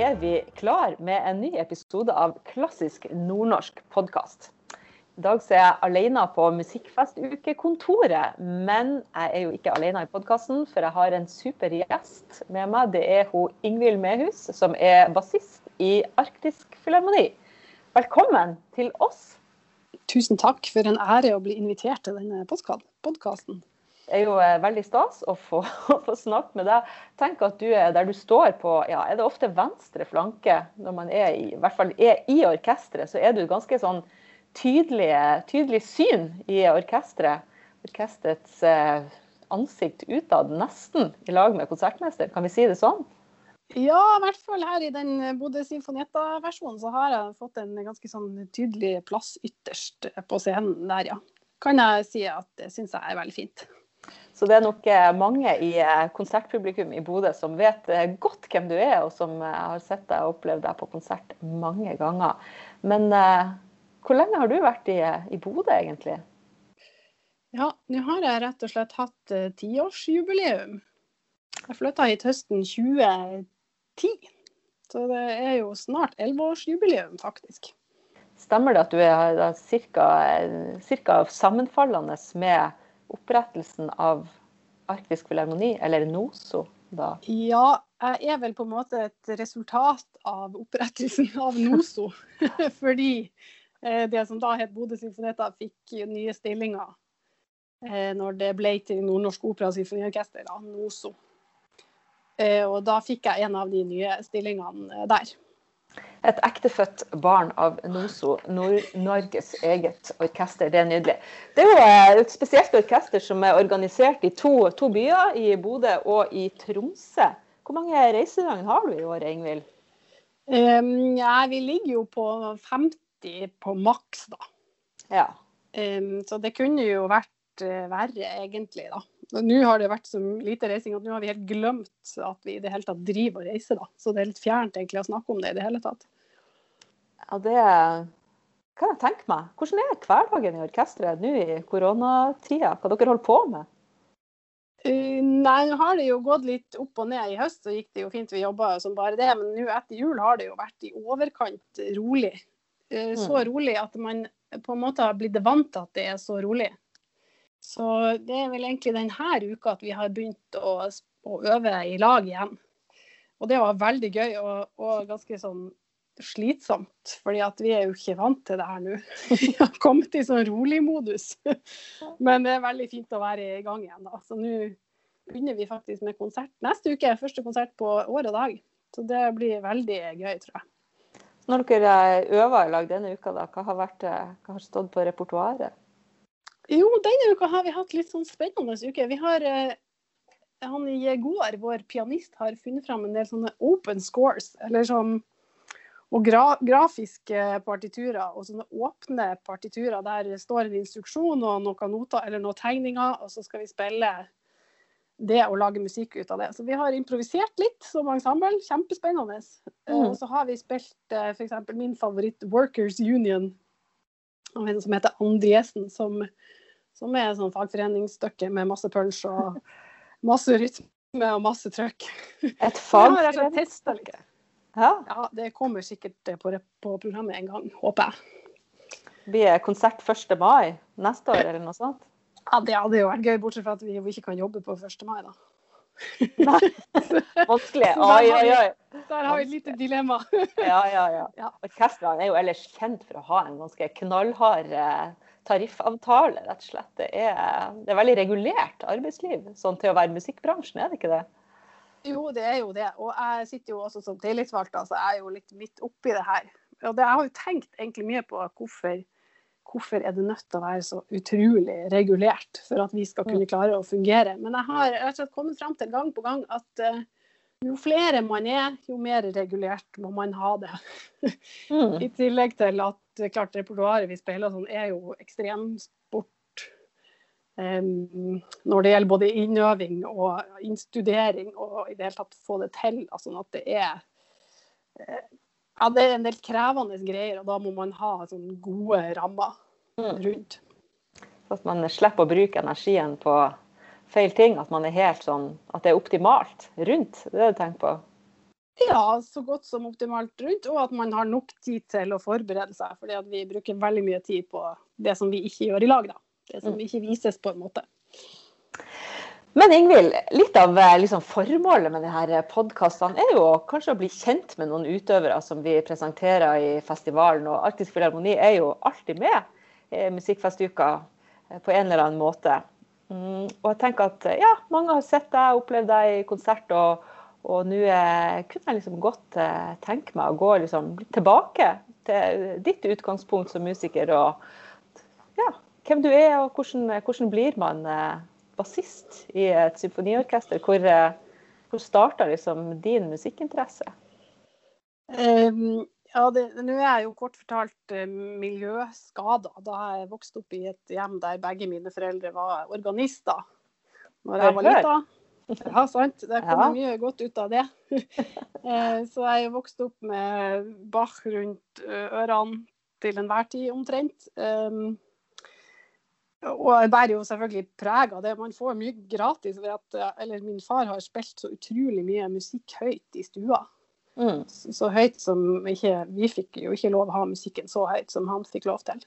Er vi klar med en ny episode av Klassisk nordnorsk podkast. I dag er jeg alene på Musikkfestukekontoret, men jeg er jo ikke alene i podkasten, for jeg har en super gjest med meg. Det er hun Ingvild Mehus, som er bassist i Arktisk Filharmoni. Velkommen til oss. Tusen takk for en ære å bli invitert til denne podkasten. Er jo eh, veldig stas å få, få, snakke med deg. Tenk at du er der du står på ja, er det ofte venstre flanke når man er i, i hvert fall er i orkesteret, så er du ganske sånn tydelig, tydelig syn i orkesteret. Orkesterets eh, ansikt utad, nesten i lag med konsertmester. Kan vi si det sånn? Ja, i hvert fall her i den Bodø Sinfonietta-versjonen så har jeg fått en ganske sånn tydelig plass ytterst på scenen der, ja. Kan jeg si at det syns jeg er veldig fint. Så det er nok eh, mange i eh, konsertpublikum i Bodø som vet eh, godt hvem du er, og som har sett deg og opplevd deg på konsert mange ganger. Men hvor lenge har du vært i, i Bodø, egentlig? Ja, nå har jeg rett og slett hatt tiårsjubileum. Jeg flytta hit høsten 2010. Så det er jo snart elleveårsjubileum, faktisk. Stemmer det at du er ca. sammenfallende med opprettelsen av Arktisk Filharmoni, eller NOSO? da? Ja, jeg er vel på en måte et resultat av opprettelsen av NOSO. Fordi eh, det som da het Bodø Symfonietta, fikk nye stillinger eh, når det ble til Nordnorsk Opera Symfoniorkester, da, NOSO. Eh, og da fikk jeg en av de nye stillingene der. Et ektefødt barn av NOSO, Nord-Norges eget orkester. Det er nydelig. Det er jo eh, et spesielt orkester som er organisert i to, to byer, i Bodø og i Tromsø. Hvor mange reisedøgn har du i år, Ingvild? Um, ja, vi ligger jo på 50 på maks, da. Ja. Um, så det kunne jo vært uh, verre, egentlig, da. Nå har det vært så lite reising at nå har vi helt glemt at vi i det hele tatt driver og reiser. da. Så det er litt fjernt egentlig å snakke om det i det hele tatt. Ja, det kan jeg tenke meg. Hvordan er hverdagen i orkesteret nå i koronatida? Hva dere holder på med? Uh, nei, nå har det jo gått litt opp og ned. I høst så gikk det jo fint, vi jobba som bare det. Men nå etter jul har det jo vært i overkant rolig. Uh, så mm. rolig at man på en måte har blitt vant til at det er så rolig. Så det er vel egentlig denne uka at vi har begynt å, å øve i lag igjen. Og det var veldig gøy og, og ganske sånn slitsomt, fordi at vi er jo ikke vant til det her nå. Vi har kommet i sånn rolig modus. Men det er veldig fint å være i gang igjen. da. Så nå begynner vi faktisk med konsert neste uke. Første konsert på år og dag. Så det blir veldig gøy, tror jeg. Når dere øver i lag denne uka, da, hva har, vært, hva har stått på repertoaret? Jo, denne uka har vi hatt litt sånn spennende uke. Vi har eh, han i går, vår pianist, har funnet fram en del sånne open scores, eller sånn og gra grafiske partiturer og sånne åpne partiturer der det står en instruksjon og noen noter eller noen tegninger, og så skal vi spille det og lage musikk ut av det. Så vi har improvisert litt som ensemble. Kjempespennende. Eh, mm. Og så har vi spilt uh, f.eks. min favoritt Workers Union av en som heter Andriesen, som som er sånn fagforeningsstykke med masse punch og masse rytme og masse trøkk. Et fagforeningsstykke? Ja. ja. Det kommer sikkert på, på programmet en gang, håper jeg. Blir det konsert 1. mai neste år, eller noe sånt? Ja, det hadde jo vært gøy, bortsett fra at vi ikke kan jobbe på 1. mai, da. Vanskelig. Oi, oi, oi. Der har vi et lite dilemma. ja, ja, ja. ja. Orkestrene er jo ellers kjent for å ha en ganske knallhard eh, tariffavtale, rett og slett. Det er, det er, veldig regulert arbeidsliv sånn til å være musikkbransjen, er det ikke det? Jo, det er jo det. Og jeg sitter jo også som tillitsvalgt, så jeg er jo litt midt oppi det her. Og det, jeg har jo tenkt egentlig mye på hvorfor, hvorfor er det nødt til å være så utrolig regulert for at vi skal kunne klare å fungere. Men jeg har rett og slett kommet fram til gang på gang at uh, jo flere man er, jo mer regulert må man ha det. Mm. I tillegg til at er klart repertoaret vi spiller sånn, er jo ekstremsport. Um, når det gjelder både innøving og innstudering og i det hele tatt få det til. Altså, at det er uh, ja, det er en del krevende greier, og da må man ha sånn gode rammer mm. rundt. Så at man slipper å bruke energien på feil ting. At man er helt sånn, at det er optimalt rundt. Det er det du tenker på? Ja, så godt som optimalt rundt, og at man har nok tid til å forberede seg. fordi vi bruker veldig mye tid på det som vi ikke gjør i lag, da. Det som Mm. ikke vises, på en måte. Men Ingvild, litt av eh, liksom, formålet med disse podkastene er jo kanskje å bli kjent med noen utøvere som vi presenterer i festivalen. Og Arktisk Filharmoni er jo alltid med i Musikkfestuka eh, på en eller annen måte. Mm, og jeg tenker at eh, ja, mange har sett deg, opplevd deg i konsert, og, og nå eh, kunne jeg liksom godt eh, tenke meg å gå liksom, tilbake til ditt utgangspunkt som musiker. og ja, hvem du er, og hvordan, hvordan blir man eh, bassist i et symfoniorkester? Hvor, eh, hvor starta liksom din musikkinteresse? Um, ja, Nå er jeg jo kort fortalt uh, miljøskada. Da jeg vokste opp i et hjem der begge mine foreldre var organister. Når jeg var lita. Ja, sant. Det kommer Ja. mye godt ut av det. Eh, Så jeg er vokst opp med Bach rundt ørene til enhver tid, omtrent. Og jeg bærer jo selvfølgelig preg av det. Man får mye gratis ved at eh, Eller min far har spilt så utrolig mye musikk høyt i stua Mm. så høyt som ikke Vi fikk jo ikke lov å ha musikken så høyt som han fikk lov til.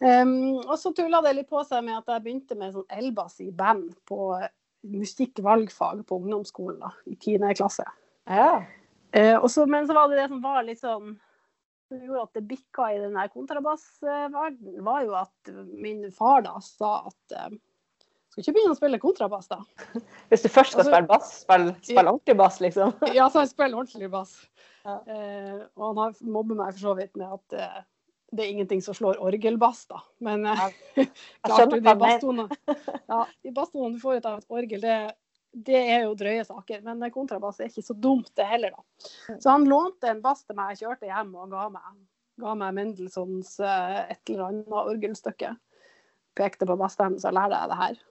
Um, og så tulla det litt på seg med at jeg begynte med sånn elbass i band på musikkvalgfag på ungdomsskolen da, i 10. klasse. Ja. Uh, og så, men så var det det som var litt sånn som gjorde at det bikka i den kontrabassverdenen, var jo at min far da sa at eh, skal ikke begynne å spille kontrabass, da. Hvis du først skal Altså- spille bass, spill, spill ordentlig bass, liksom. Ja, så jeg spiller ordentlig bass. Ja. Uh, og han har mobber meg for så vidt med at uh, det er ingenting som slår orgelbass, da. Men Jeg klart de basstonene ja, du får ut av et orgel, det, det er jo drøye saker. Men kontrabass er ikke så dumt, det heller, da. Så han lånte en bass til meg, jeg kjørte hjem og ga meg, ga meg Mendelssohns eh, et eller annet orgelstykke. Pekte på basssteinen, så lærte jeg det her.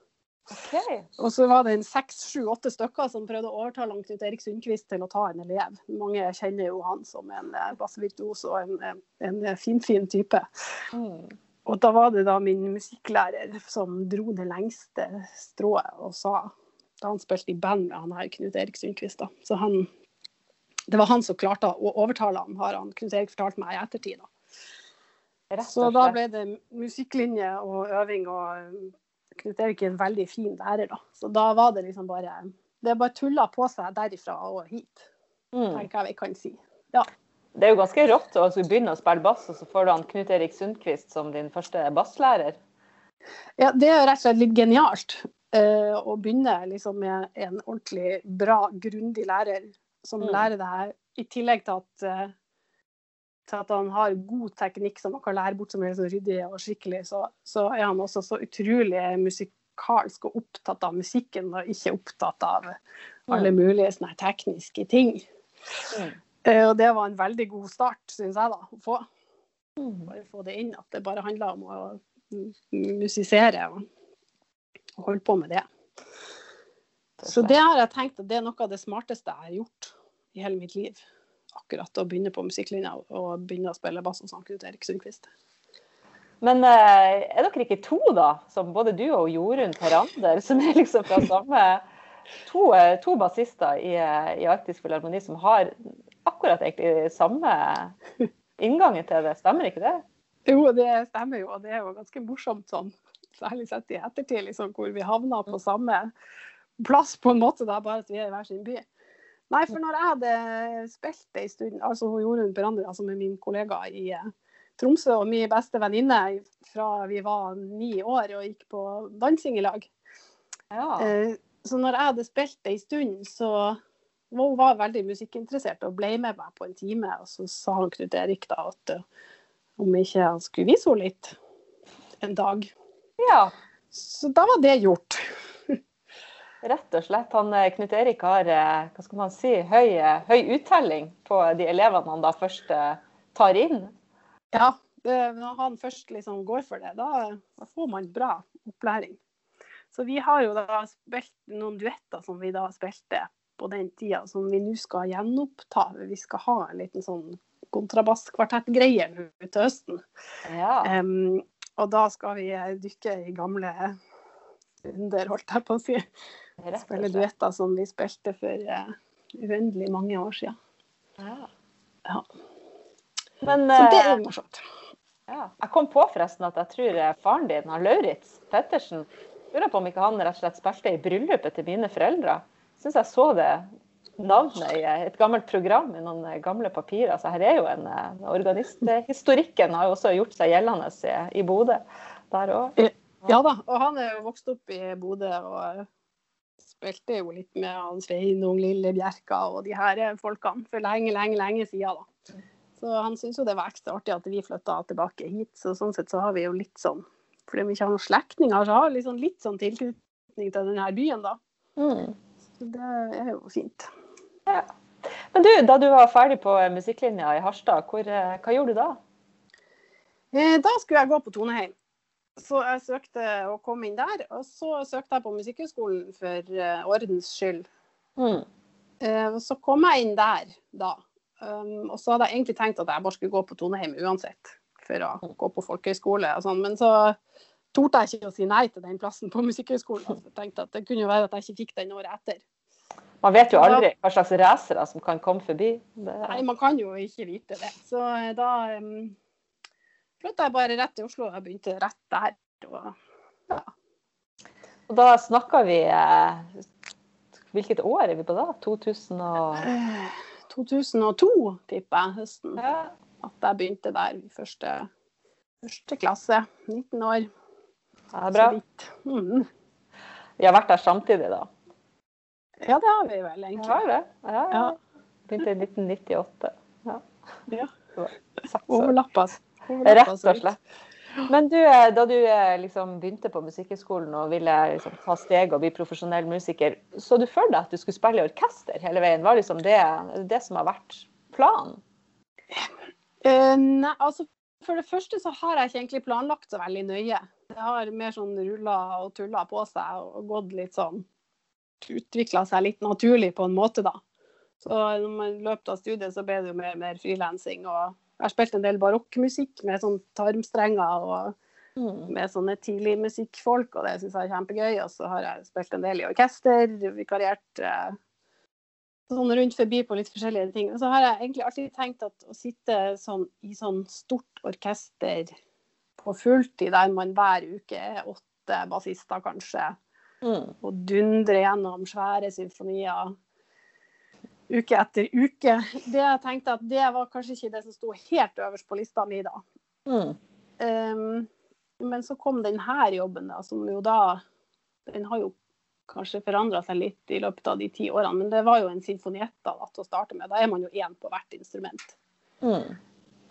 Okay. Og så var det en seks, sju, åtte stykker som prøvde å overtale langt ut Erik Sundquist til å ta en elev. Mange kjenner jo han som en eh, bassvirtuos og en, en, finfin type. Mm. Og da var det da min musikklærer som dro det lengste strået og sa Da han spilte i band med han her Knut Erik Sundquist, da. Så han Det var han som klarte å overtale han, har han Knut Erik fortalt meg i ettertid, da. Så da ble det musikklinje og øving, og Knut Erik er en veldig fin lærer, da. Så da var det liksom bare Det bare tulla på seg derifra og hit, Mm. tenker jeg vi kan si. Det er jo ganske rått å begynne å spille bass, og så får du han Knut Erik Sundquist som din første basslærer. Ja, det er rett og slett litt genialt eh, å begynne liksom med en ordentlig bra, grundig lærer som Mm. lærer det her, i tillegg til at, eh, til at han har god teknikk som man kan lære bort som er liksom ryddig og skikkelig, så, så er han også så utrolig musikalsk og opptatt av musikken, og ikke opptatt av alle mulige sånne tekniske ting. Mm. Eh, og det var en veldig god start, syns jeg, da, å få. Mm. Bare få det inn, at det bare handler om å musisere og og holde på med det. Så det har jeg tenkt at det er noe av det smarteste jeg har gjort i hele mitt liv. Akkurat å begynne på musikklinja og begynne å spille bass hos sang Knut Erik Sundquist. Men eh, er dere ikke to, da? Som både du og Jorunn Tarander, som er liksom fra samme To, eh, to bassister i, eh, i Arktisk Filharmoni som har akkurat egentlig samme inngangen til det. Stemmer ikke det? Jo, det stemmer jo, og det er jo ganske morsomt sånn. Særlig sett i ettertid, liksom, hvor vi havna på samme plass, på en måte, da, bare at vi er i hver sin by. Nei, for når jeg hadde spilt det en stund, altså hun Jorunn Berander, altså med min kollega i eh, Tromsø, og min beste venninne fra vi var ni år og gikk på dansing i lag. Ja. Eh, Så når jeg hadde spilt det en stund, så var hun var veldig musikkinteressert og ble med meg på en time. Og så sa han Knut Erik da at eh, om ikke han skulle vise henne litt en dag. Ja. Så da var det gjort. Rett og slett. Han, eh, Knut Erik har eh, hva skal man si, høy, eh, høy uttelling på de elevene han da først tar inn. Ja, det, når han først liksom går for det, da, da får man bra opplæring. Så vi har jo da spilt noen duetter som vi da spilte på den tida, som vi nå skal gjenoppta. Vi skal ha en liten sånn kontrabasskvartettgreie nå til høsten. Ja. Em, og da skal vi eh, dykke i gamle under, holdt jeg på å si. Spille duetter som vi spilte for uh, uendelig mange år siden. Ja. Ja. Men Så det eh, er morsomt. ja. jeg kom på forresten at jeg tror eh, faren din, han Lauritz Pettersen, lurer på om ikke han rett og slett spilte i bryllupet til mine foreldre. Syns jeg så det navnet i eh, et gammelt program i noen eh, gamle papirer. Så her er jo en organist, organisthistorikken har jo også gjort seg gjeldende i, i Bodø der òg. Ja da, og han er jo vokst opp i Bodø og spilte jo litt med han Sveinung, Lille Bjerka og de her folkene for lenge, lenge, lenge siden. da. Så han syns jo det var ekstra artig at vi flytta tilbake hit. Så sånn sett så har vi jo litt sånn Fordi vi ikke har noen slektninger, så har vi liksom litt sånn tilknytning til denne byen, da. Mm. Så det er jo fint. Men du, da du var ferdig på eh, musikklinja i Harstad, hvor, eh, hva gjorde du da? Eh, Da skulle jeg gå på Toneheim. Så jeg søkte å komme inn der. Og så søkte jeg på Musikkhøgskolen for ordens skyld. Mm. Så kom jeg inn der da. Um, og så hadde jeg egentlig tenkt at jeg bare skulle gå på Toneheim uansett, for å gå på folkehøyskole og sånn. Men så torde jeg ikke å si nei til den plassen på Musikkhøgskolen. Jeg tenkte at det kunne være at jeg ikke fikk den året etter. Man vet jo aldri hva slags racere som kan komme forbi. Det, Nei, man kan jo ikke vite det. Så eh, da um, flytta jeg bare rett til Oslo. Jeg begynte rett der. Og og da snakka vi eh, Hvilket år er vi på da? 2000 og eh, 2002, tipper jeg, høsten. ja. At jeg begynte der i første, første klasse. 19 år. Det er bra. Så. Mm. Vi har vært der samtidig, da. Ja, det har vi vel egentlig. har det. Ja. Ja. Begynte i 1998. Ja. ja. Overlappa. Rett og slett. Men du, eh, da du eh, liksom begynte på Musikkhøgskolen og ville liksom ta steget og bli profesjonell musiker, så du for deg at du skulle spille i orkester hele veien? Var liksom det det som har vært planen? Uh, nei, altså for det første så har jeg ikke egentlig planlagt så veldig nøye. Det har mer sånn rulla og tulla på seg og gått litt sånn Utvikla seg litt naturlig på en måte, da. Så når man løp av studiet så ble det jo mer, mer frilansing. Og jeg har spilt en del barokkmusikk med sånn tarmstrenger og Mm. med sånne tidlig musikkfolk, og det syns jeg er kjempegøy. Og så har jeg spilt en del i orkester, vikariert eh, sånn rundt forbi på litt forskjellige ting. Og så har jeg egentlig alltid tenkt at å sitte sånn i sånn stort orkester på fulltid, der man hver uke er åtte bassister kanskje, Mm. og dundre gjennom svære symfonier uke etter uke, det jeg tenkte at det var kanskje ikke det som sto helt øverst på lista mi da. Mm. Um, men så kom denne jobben, da, som jo da Den har jo kanskje forandra seg litt i løpet av de ti årene, men det var jo en sinfonietta da, til å starte med. Da er man jo én på hvert instrument. Mm.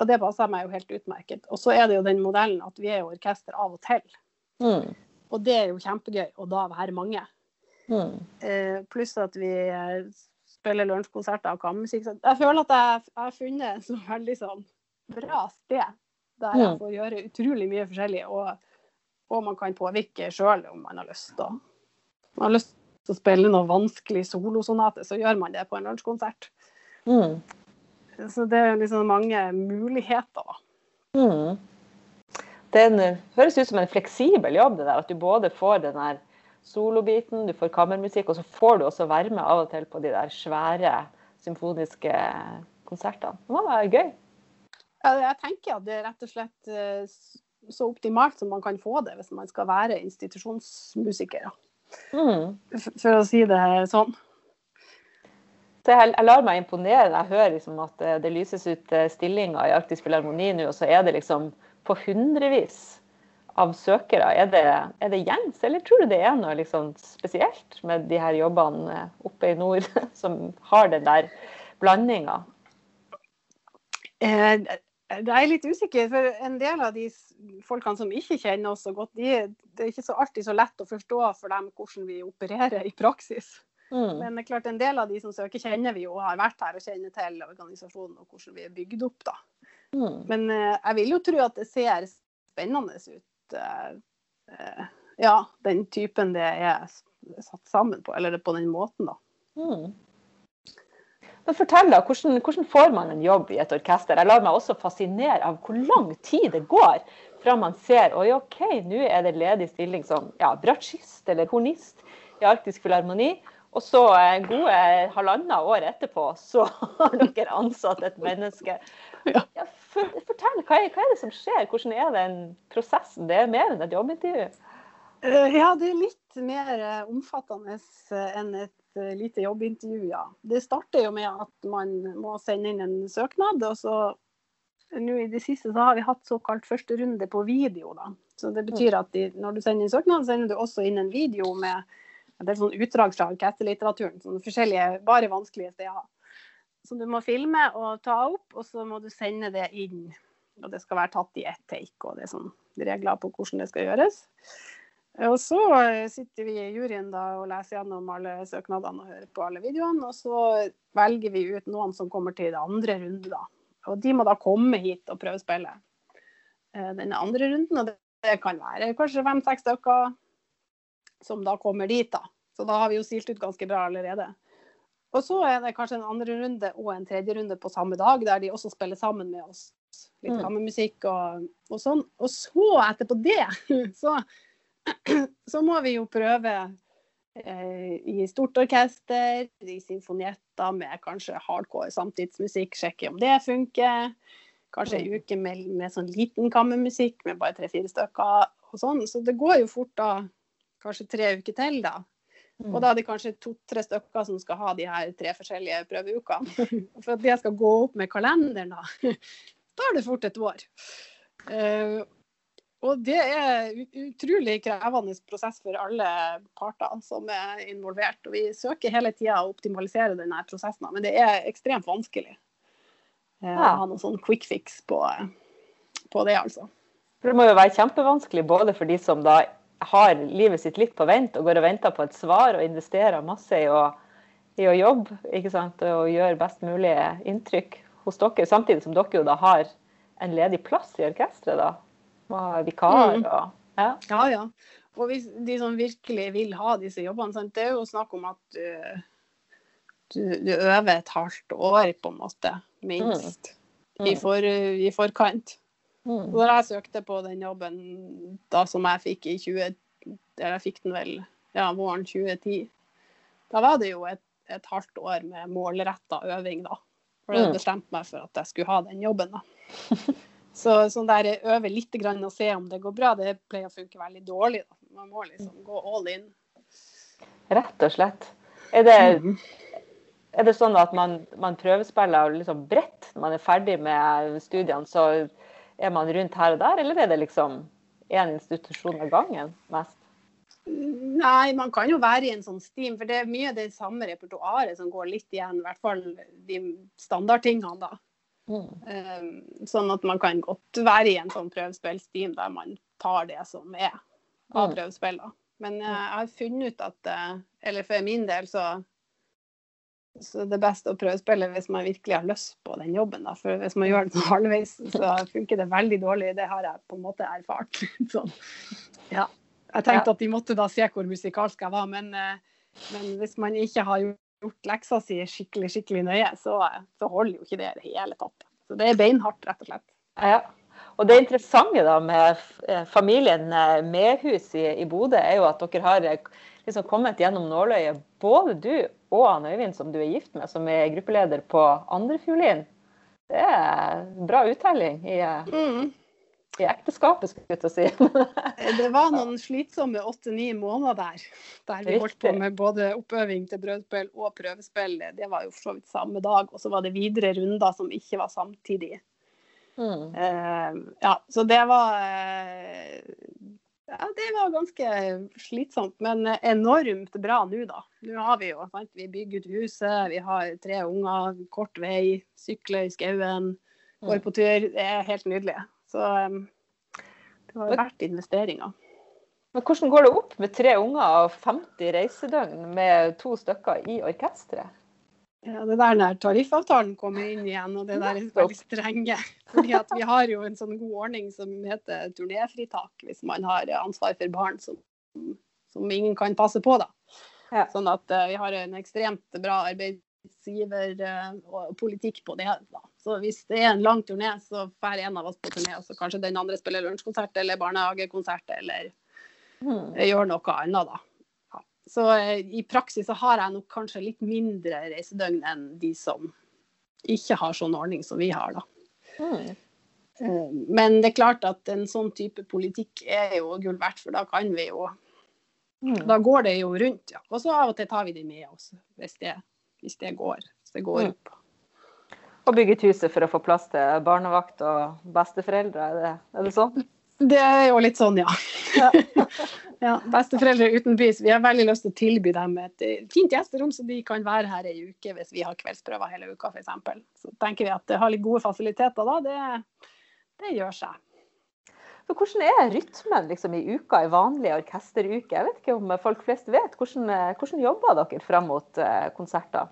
Og det passer meg jo helt utmerket. Og så er det jo den modellen at vi er jo orkester av og til. Mm. Og det er jo kjempegøy å da være mange. Mm. Eh, pluss at vi eh, spiller lunsjkonserter og kammermusikk. Jeg føler at jeg, jeg har funnet et så veldig sånn bra sted der jeg Mm. får gjøre utrolig mye forskjellig, og, og man kan påvirke sjøl om man har lyst. Da. Man har lyst til å spille noe vanskelig solosonate, så gjør man det på en lunsjkonsert. Mm. Så det er liksom mange muligheter. Mm. Det er høres ut som en fleksibel jobb, det der. At du både får den der solobiten, du får kammermusikk, og så får du også være med av og til på de der svære symfoniske konsertene. Det må være gøy. Ja, Jeg tenker at det er rett og slett eh, så optimalt som man kan få det hvis man skal være institusjonsmusiker. Mm. For å si det sånn. Så jeg, jeg lar meg imponere jeg hører liksom at det, lyses ut eh, stillinger i Arktisk Filharmoni nå, og så er det liksom på hundrevis av søkere. Er det, er det gjengs, eller tror du det er noe liksom spesielt med de her jobbene eh, oppe i nord som har den der blandinga? Eh, Jeg er litt usikker, for en del av de folkene som ikke kjenner oss så godt, de, det er ikke så alltid så lett å forstå for dem hvordan vi opererer i praksis. Mm. Men det er klart en del av de som søker, kjenner vi jo og har vært her og kjenner til organisasjonen og hvordan vi er bygd opp. da. Mm. Men eh, jeg vil jo tro at det ser spennende ut. eh, eh, ja, den typen det er satt sammen på, eller på den måten, da. Mm. Men fortell da, hvordan, hvordan får man en jobb i et orkester? Jeg lar meg også fascinere av hvor lang tid det går fra man ser oi, OK, nå er det ledig stilling som ja, bratsjist eller hornist i Arktisk Filharmoni, Og så gode halvannet år etterpå, så har dere ansatt et menneske. Ja. For, fortell, hva er, hva er, det som skjer? Hvordan er den prosessen? Det er mer enn et jobbintervju? Uh, ja, det er litt mer uh, omfattende uh, enn et lite jobbintervju, ja. Det starter jo med at man må sende inn en søknad, og så nå i det siste så har vi hatt såkalt første runde på video. da. Så Det betyr at de, når du sender inn søknad, sender du også inn en video med det er sånn utdrag fra orkesterlitteraturen. Sånne forskjellige, bare vanskelige steder. Som du må filme og ta opp, og så må du sende det inn. Og det skal være tatt i ett take, og det er sånn regler på hvordan det skal gjøres. Og så sitter vi i juryen da og leser gjennom alle søknadene og hører på alle videoene. Og så velger vi ut noen som kommer til det andre runde, da. Og de må da komme hit og prøve å spille eh, andre runden. Og det kan være kanskje fem-seks stykker som da kommer dit, da. Så da har vi jo silt ut ganske bra allerede. Og så er det kanskje en andre runde og en tredje runde på samme dag, der de også spiller sammen med oss. Litt kammermusikk og, og sånn. Og så, etterpå det, så, så må vi jo prøve eh, i stort orkester, i symfonietter med kanskje hardcore samtidsmusikk, sjekke om det funker. Kanskje ei uke med, med sånn liten kammermusikk med bare tre-fire stykker og sånn. Så det går jo fort da kanskje tre uker til, da. Og da er det kanskje to-tre stykker som skal ha de her tre forskjellige prøveukene. For at det skal gå opp med kalenderen, da, da er det fort et år. Uh, og det er utrolig krevende prosess for alle parter som er involvert. Og vi søker hele tida å optimalisere denne prosessen, men det er ekstremt vanskelig ja. å ha noen sånn quick fix på, på det, altså. Det må jo være kjempevanskelig både for de som da har livet sitt litt på vent og går og venter på et svar og investerer masse i å, i å jobbe og gjøre best mulig inntrykk hos dere, samtidig som dere jo da har en ledig plass i orkesteret. da, og vikar Mm. og ja. Ja, ja. Og hvis de som virkelig vil ha disse jobbene, sant? det er jo snakk om at du, du, du øver et halvt år, på en måte, minst, Mm. I, for, i forkant. Mm. Og da jeg søkte på den jobben da som jeg fikk i 20... Eller jeg fikk den vel ja, våren 2010. Da var det jo et, et halvt år med målretta øving, da. For jeg Mm. bestemte meg for at jeg skulle ha den jobben, da. Så sånn der øve litt grann og se om det går bra, det pleier å funke veldig dårlig. Da. Man må liksom gå all in. Rett og slett. Er det, Mhm. er det sånn at man, man prøvespiller liksom bredt når man er ferdig med studiene, så er man rundt her og der, eller er det liksom én institusjon av gangen mest? Nei, man kan jo være i en sånn steam, for det er mye det samme repertoaret som går litt igjen. I hvert fall de standardtingene, da. Mm. Um, sånn at man kan godt være i en sånn prøvespillsteam der man tar det som er av Mm. prøvespill. da. Men eh, jeg har funnet ut at eh, Eller for min del så så det er best å prøve å spille hvis man virkelig har lyst på den jobben. Da. For hvis man gjør det sånn halvveis, så funker det veldig dårlig. Det har jeg på en måte erfart. Så, ja. Jeg tenkte at de måtte da se hvor musikalsk jeg var, men, eh, men hvis man ikke har gjort leksa si skikkelig skikkelig nøye, så, så holder jo ikke det i det hele tatt. Så det er beinhardt, rett og slett. Ja. Og det interessante da med eh, familien Mehus Medhus i, i Bodø, er jo at dere har eh, liksom kommet gjennom nåløyet. Både du og han Øyvind, som du er gift med, som er gruppeleder på andrefiolin. Det er bra uttelling i, Mm. i ekteskapet, skulle jeg si. Det var noen slitsomme åtte-ni måneder der, der vi holdt på med både oppøving til brødspill og prøvespill. Det var jo for så vidt samme dag. Og så var det videre runder som ikke var samtidig. Mm. Uh, ja, så det var eh, Ja, det var ganske slitsomt, men enormt bra nå, da. Nå har vi jo sant? Vi bygger ut huset, vi har tre unger, kort vei, sykler i skauen, går på tur. Det er helt nydelig. Så det var verdt investeringa. Men hvordan går det opp med tre unger og 50 reisedøgn med to stykker i orkesteret? Ja, det der tariffavtalen kommer inn igjen, og det der er veldig strenge. Fordi at vi har jo en sånn god ordning som heter turnéfritak, hvis man har ansvar for barn som, som ingen kan passe på. da. Ja. Sånn at uh, vi har en ekstremt bra arbeidsgiver uh, og politikk på det. da. Så hvis det er en lang turné, så drar en av oss på turné, og så kanskje den andre spiller lunsjkonsert eller barnehagekonsert eller Mm. gjør noe annet, da. Så eh, i praksis så har jeg nok kanskje litt mindre reisedøgn enn de som ikke har sånn ordning som vi har, da. Mm. Eh, Men det er klart at en sånn type politikk er jo gull verdt, for da kan vi jo Mm. Da går det jo rundt, ja. Og så av og til tar vi det med oss, hvis det, hvis det går. Hvis det går Mm. opp. Og bygget huset for å få plass til barnevakt og besteforeldre, er det, er det sånn? Det er jo litt sånn, ja. Ja. besteforeldre uten utenbys. Vi har veldig lyst til å tilby dem et eh, fint gjesterom, så de kan være her ei uke hvis vi har kveldsprøver hele uka, f.eks. Så tenker vi at det har litt gode fasiliteter da. Det, det gjør seg. For hvordan er rytmen liksom, i uka, i vanlig orkesteruke? Jeg vet ikke om folk flest vet. Hvordan, eh, hvordan jobber dere fram mot eh, konserter?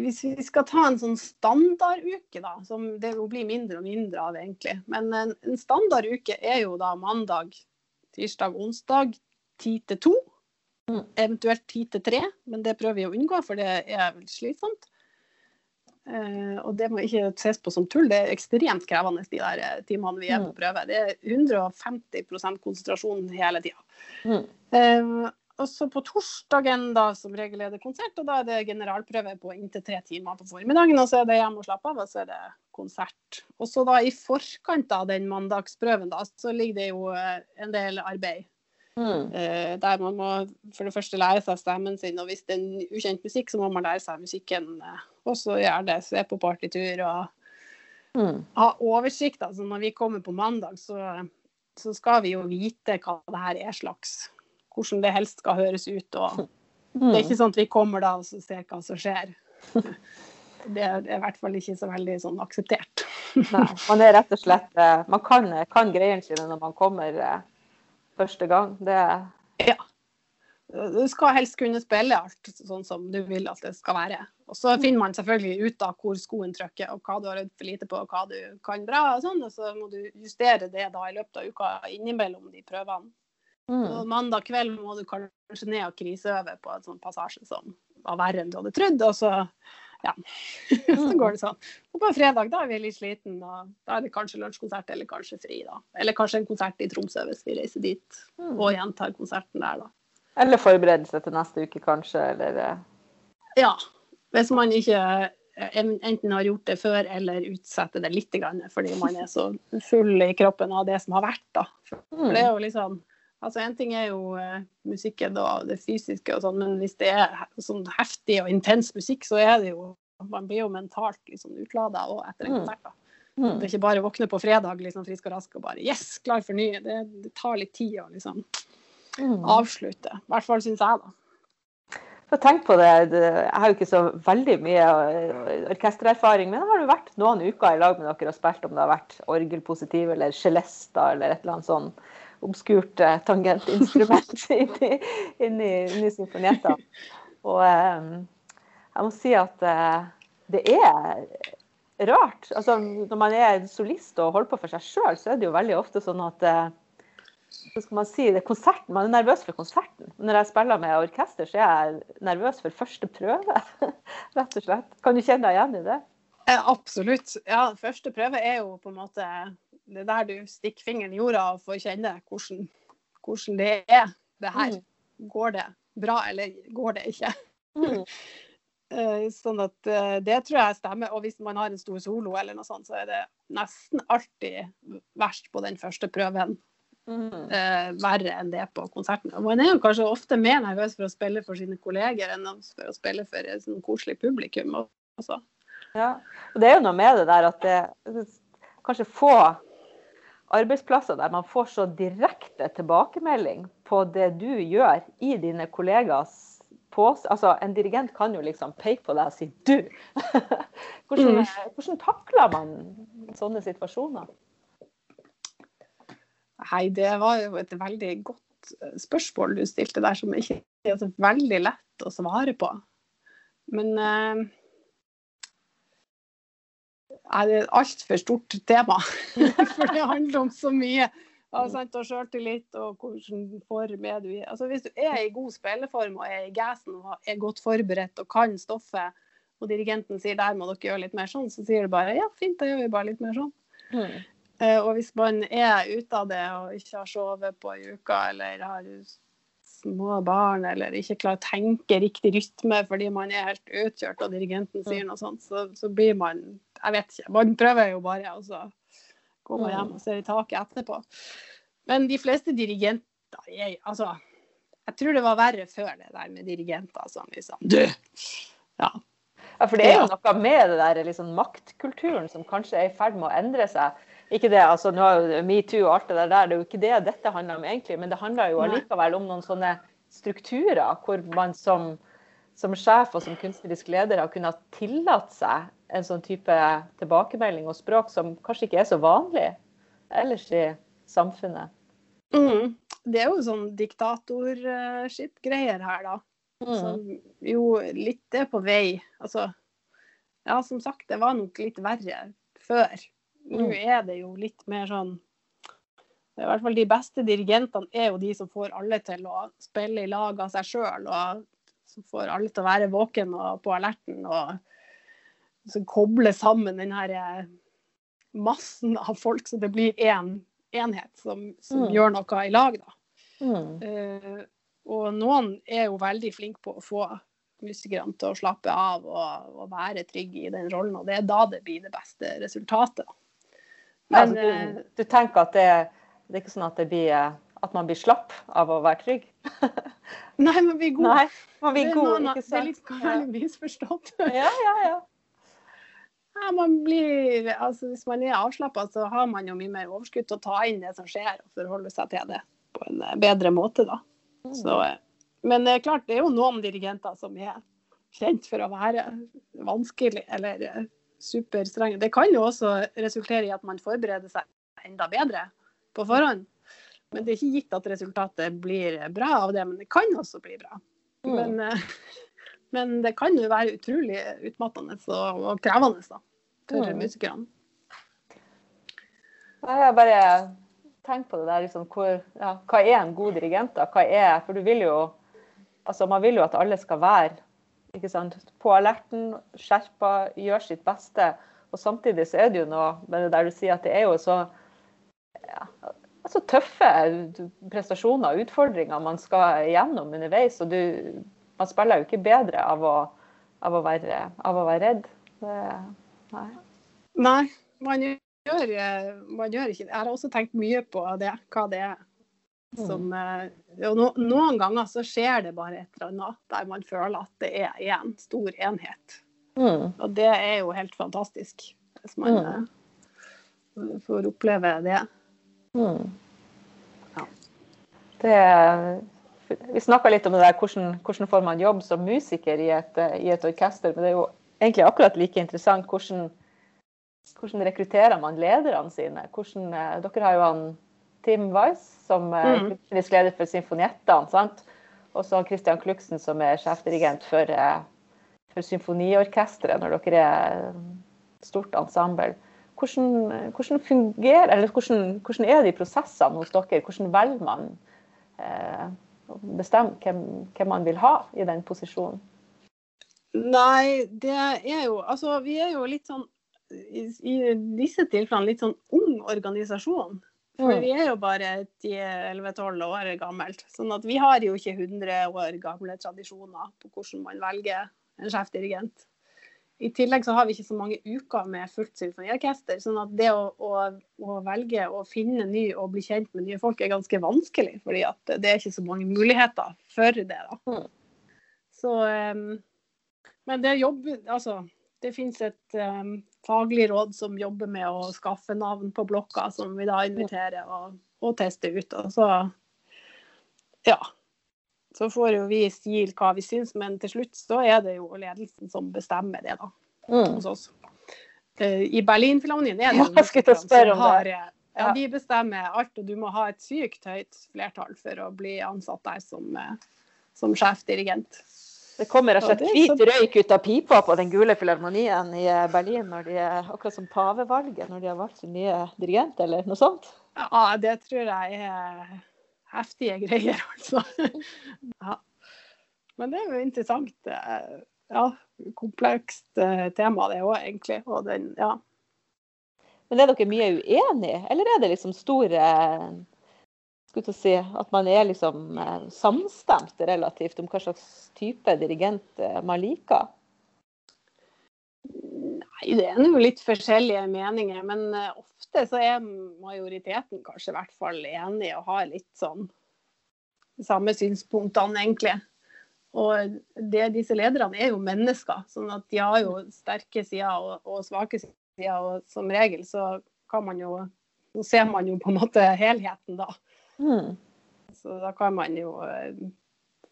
Hvis vi skal ta en sånn standarduke, da, som det jo blir mindre og mindre av egentlig. Men en, en standarduke er jo da mandag, tirsdag, onsdag ti til 2. Mm. Eventuelt ti til tre, men det prøver vi å unngå, for det er vel slitsomt. Eh, og det må ikke ses på som tull, det er ekstremt krevende de der eh, timene vi er på Mm. prøve. Det er 150% konsentrasjon hele tida. Mm. Eh, og så på torsdagen da som regel er det konsert, og da er det generalprøve på inntil tre timer på formiddagen. Og så er det hjem og slappe av, og så er det konsert. Og så da i forkant av den mandagsprøven da, så ligger det jo eh, en del arbeid. Mm. Eh, der man må for det første lære seg stemmen sin, og hvis det er en ukjent musikk, så må man lære seg musikken. eh, og så gjøre det, se på partitur og Mm. ha oversikt. Altså når vi kommer på mandag, så, så skal vi jo vite hva det her er slags. Hvordan det helst skal høres ut. og Det er ikke sånn at vi kommer da og ser hva som skjer. Det er, i hvert fall ikke så veldig sånn akseptert. Nei, man er rett og slett eh, Man kan, kan greiene sine når man kommer eh, første gang. Det Ja. Du skal helst kunne spille alt sånn som du vil at det skal være. Og så finner man selvfølgelig ut av hvor skoen trykker, og hva du har øvd for lite på, og hva du kan bra. Og sånn, og så må du justere det da i løpet av uka innimellom de prøvene. Mm. Og mandag kveld må du kanskje ned og kriseøve på en sånn passasje som var verre enn du hadde trodd. Og så, ja, så går det sånn. Og på fredag da er vi litt sliten, og da er det kanskje lunsjkonsert eller kanskje fri. da. Eller kanskje en konsert i Tromsø hvis vi reiser dit Mm. og gjentar konserten der, da. Eller forberedelse til neste uke, kanskje. Eller eh, Ja. Hvis man ikke eh, enten har gjort det før eller utsetter det litt fordi man er så full i kroppen av det som har vært. da. For mm. det er jo liksom Altså, En ting er jo uh, musikken og det fysiske, og sånn, men hvis det er sånn heftig og intens musikk, så er det jo Man blir jo mentalt liksom utlada òg etter en Mm. konsert. da. Mm. Det er ikke bare å våkne på fredag liksom frisk og rask og bare Yes, klar for ny. Det, det tar litt tid å liksom Mm. avslutte. I hvert fall syns jeg, da. For tenk på det, Jeg har jo ikke så veldig mye eh, orkestererfaring, men har jo vært noen uker i lag med dere og spilt om det har vært orgelpositiv eller celesta eller et eller annet sånn obskurt eh, tangentinstrument inni, inni, inni symfonietta. Og eh, jeg må si at eh, det er rart. Altså, når man er solist og holder på for seg sjøl, så er det jo veldig ofte sånn at så skal man si det, konserten, Man er nervøs for konserten. Når jeg spiller med orkester, så er jeg nervøs for første prøve. Rett og slett. Kan du kjenne deg igjen i det? Eh, absolutt. Ja, første prøve er jo på en måte det er der du stikker fingeren i jorda og får kjenne hvordan, hvordan det er. Det her. Går det bra, eller går det ikke? Mm. Eh, Sånn at eh, det tror jeg stemmer. Og hvis man har en stor solo eller noe sånt, så er det nesten alltid verst på den første prøven. Mm. eh, verre enn det på konserten. Og man er jo kanskje ofte mer nervøs for å spille for sine kolleger enn for å spille for et sånn koselig publikum. Også. Ja. Og det er jo noe med det der at det kanskje få arbeidsplasser der man får så direkte tilbakemelding på det du gjør i dine kollegas pås... Altså, en dirigent kan jo liksom peke på deg og si 'du'. hvordan, hvordan takler man sånne situasjoner? Nei, det var jo et veldig godt eh, spørsmål du stilte der, som ikke er så veldig lett å svare på. Men eh, er et altfor stort tema. For det handler om så mye. Altså, og sjøltillit og hvordan form er du i. Altså, hvis du er i god spilleform og er i gassen og er godt forberedt og kan stoffet, og dirigenten sier der må dere gjøre litt mer sånn, så sier du bare ja, fint, da gjør vi bare litt mer sånn. Mm. Eh, Og hvis man er ute av det og ikke har sovet på ei uke eller har små barn, eller ikke klarer å tenke riktig rytme fordi man er helt utkjørt og dirigenten sier noe sånt, så, så blir man Jeg vet ikke. Man prøver jo bare, og så går man hjem og ser i taket etterpå. Men de fleste dirigenter er altså jeg tror det var verre før det der med dirigenter som liksom Du! Ja. ja for det er jo noe med det der liksom, maktkulturen som kanskje er i ferd med å endre seg. Ikke det, altså nå er jo metoo og alt det der, det er jo ikke det dette handler om egentlig, men det handler jo allikevel om noen sånne strukturer hvor man som, som sjef og som kunstnerisk leder har kunnet tillate seg en sånn type tilbakemelding og språk som kanskje ikke er så vanlig ellers i samfunnet. Mm det er jo sånn diktator-skitt-greier her, da. Mm. Som jo litt er på vei. Altså, ja, som sagt, det var nok litt verre før. Nå mm. er det jo litt mer sånn i hvert fall De beste dirigentene er jo de som får alle til å spille i lag av seg sjøl, og som får alle til å være våken og på alerten. og som kobler sammen den her eh, massen av folk, så det blir én enhet som, som mm. gjør noe i lag. Da. Mm. Uh, og noen er jo veldig flinke på å få musikerne til å slappe av og, og, være trygge i den rollen, og det er da det blir det beste resultatet. Men, ja, altså, du, eh, du, tenker at det, det, er ikke sånn at, det blir, at man blir slapp av å være trygg? Nei, man blir god. Nei, man blir god, det, er, det er litt, veldig misforstått. ja, ja, ja. Ja, man blir, altså Hvis man er avslappa, så har man jo mye mer overskudd til å ta inn det som skjer, og forholde seg til det på en eh, bedre måte. da. Mm. Så, eh, men det er klart, det er jo noen dirigenter som er kjent for å være vanskelig eller eh, superstrenge. Det kan jo også resultere i at man forbereder seg enda bedre på forhånd. Men det er ikke gitt at resultatet blir bra av det, men det kan også bli bra. Mm. Men, men, det kan jo være utrolig utmattende og, og krevende da, for mm. musikerne. Jeg har bare tenkt på det der, liksom, hvor, ja, hva er en god dirigent? da? Hva er, for du vil jo, altså Man vil jo at alle skal være ikke sant, på alerten, skjerpa, gjøre sitt beste. Og samtidig så er det jo noe med det der du sier at det er jo så ja, altså tøffe prestasjoner og utfordringer man skal gjennom underveis. Og du, man spiller jo ikke bedre av å, av å, være, av å være redd. Det, nei. nei, man gjør, man gjør ikke det. Jeg har også tenkt mye på det, hva det er. Som, mm. Eh, no, noen ganger så skjer det bare et eller annet der man føler at det er en stor enhet. Mm. Og det er jo helt fantastisk, hvis man mm. Eh, får oppleve det. Mm. Ja. det vi snakka litt om det der, hvordan, hvordan, får man jobb som musiker i et, i et orkester. Men det er jo egentlig akkurat like interessant hvordan, hvordan rekrutterer man lederne sine. Hvordan, eh, dere har jo han Tim Weiss som er mm. leder for Symfoniettene. Og så Christian Kluksen som er sjefdirigent for, eh, for symfoniorkesteret når dere er stort ensemble. Hvordan, hvordan fungerer, eller hvordan, hvordan, er de prosessene hos dere? Hvordan velger man eh, bestemme hvem, hvem man vil ha i den posisjonen? Nei, det er jo Altså, vi er jo litt sånn i, i disse tilfellene litt sånn ung organisasjon. For vi er jo bare 10-11-12 år gammelt. Sånn at vi har jo ikke 100 år gamle tradisjoner på hvordan man velger en sjefdirigent. I tillegg så har vi ikke så mange uker med fullt symfoniorkester. sånn at det å, å, å, velge å finne ny og bli kjent med nye folk er ganske vanskelig. fordi at det er ikke så mange muligheter for det. da. Mm. Så, um, men det jobber Altså, det finnes et um, faglig råd som jobber med å skaffe navn på blokka, som vi da inviterer og, og tester ut. Og så ja. Så får jo vi si hva vi syns, men til slutt så er det jo ledelsen som bestemmer det, da. Mm. Hos oss. Uh, I Berlinfilharmonien er det ja, jeg spørre har, det. Ja, de bestemmer alt, og du må ha et sykt høyt flertall for å bli ansatt der som, eh, som sjefdirigent. Det kommer rett og slett hvit røyk ut av pipa på den gule filharmonien i eh, Berlin, når de akkurat som pavevalget, når de har valgt sin nye dirigent, eller noe sånt? Ja, det tror jeg er heftige greier, altså. Ja. Men det er jo interessant. Eh, ja, komplekst eh, tema det òg, egentlig. Og den, ja. Men er dere mye uenige, eller er det liksom stor, skulle til å si, at man er liksom eh, samstemt relativt om hva slags type dirigent man liker? Nei, det er jo litt forskjellige meninger. Men eh, ofte så er majoriteten kanskje i hvert fall enig og har litt sånn samme synspunktene, egentlig. Og det, disse lederne er jo mennesker, sånn at de har jo sterke sider og, og svake sider. Og som regel så kan man jo Så ser man jo på en måte helheten, da. Mm. Så da kan man jo eh,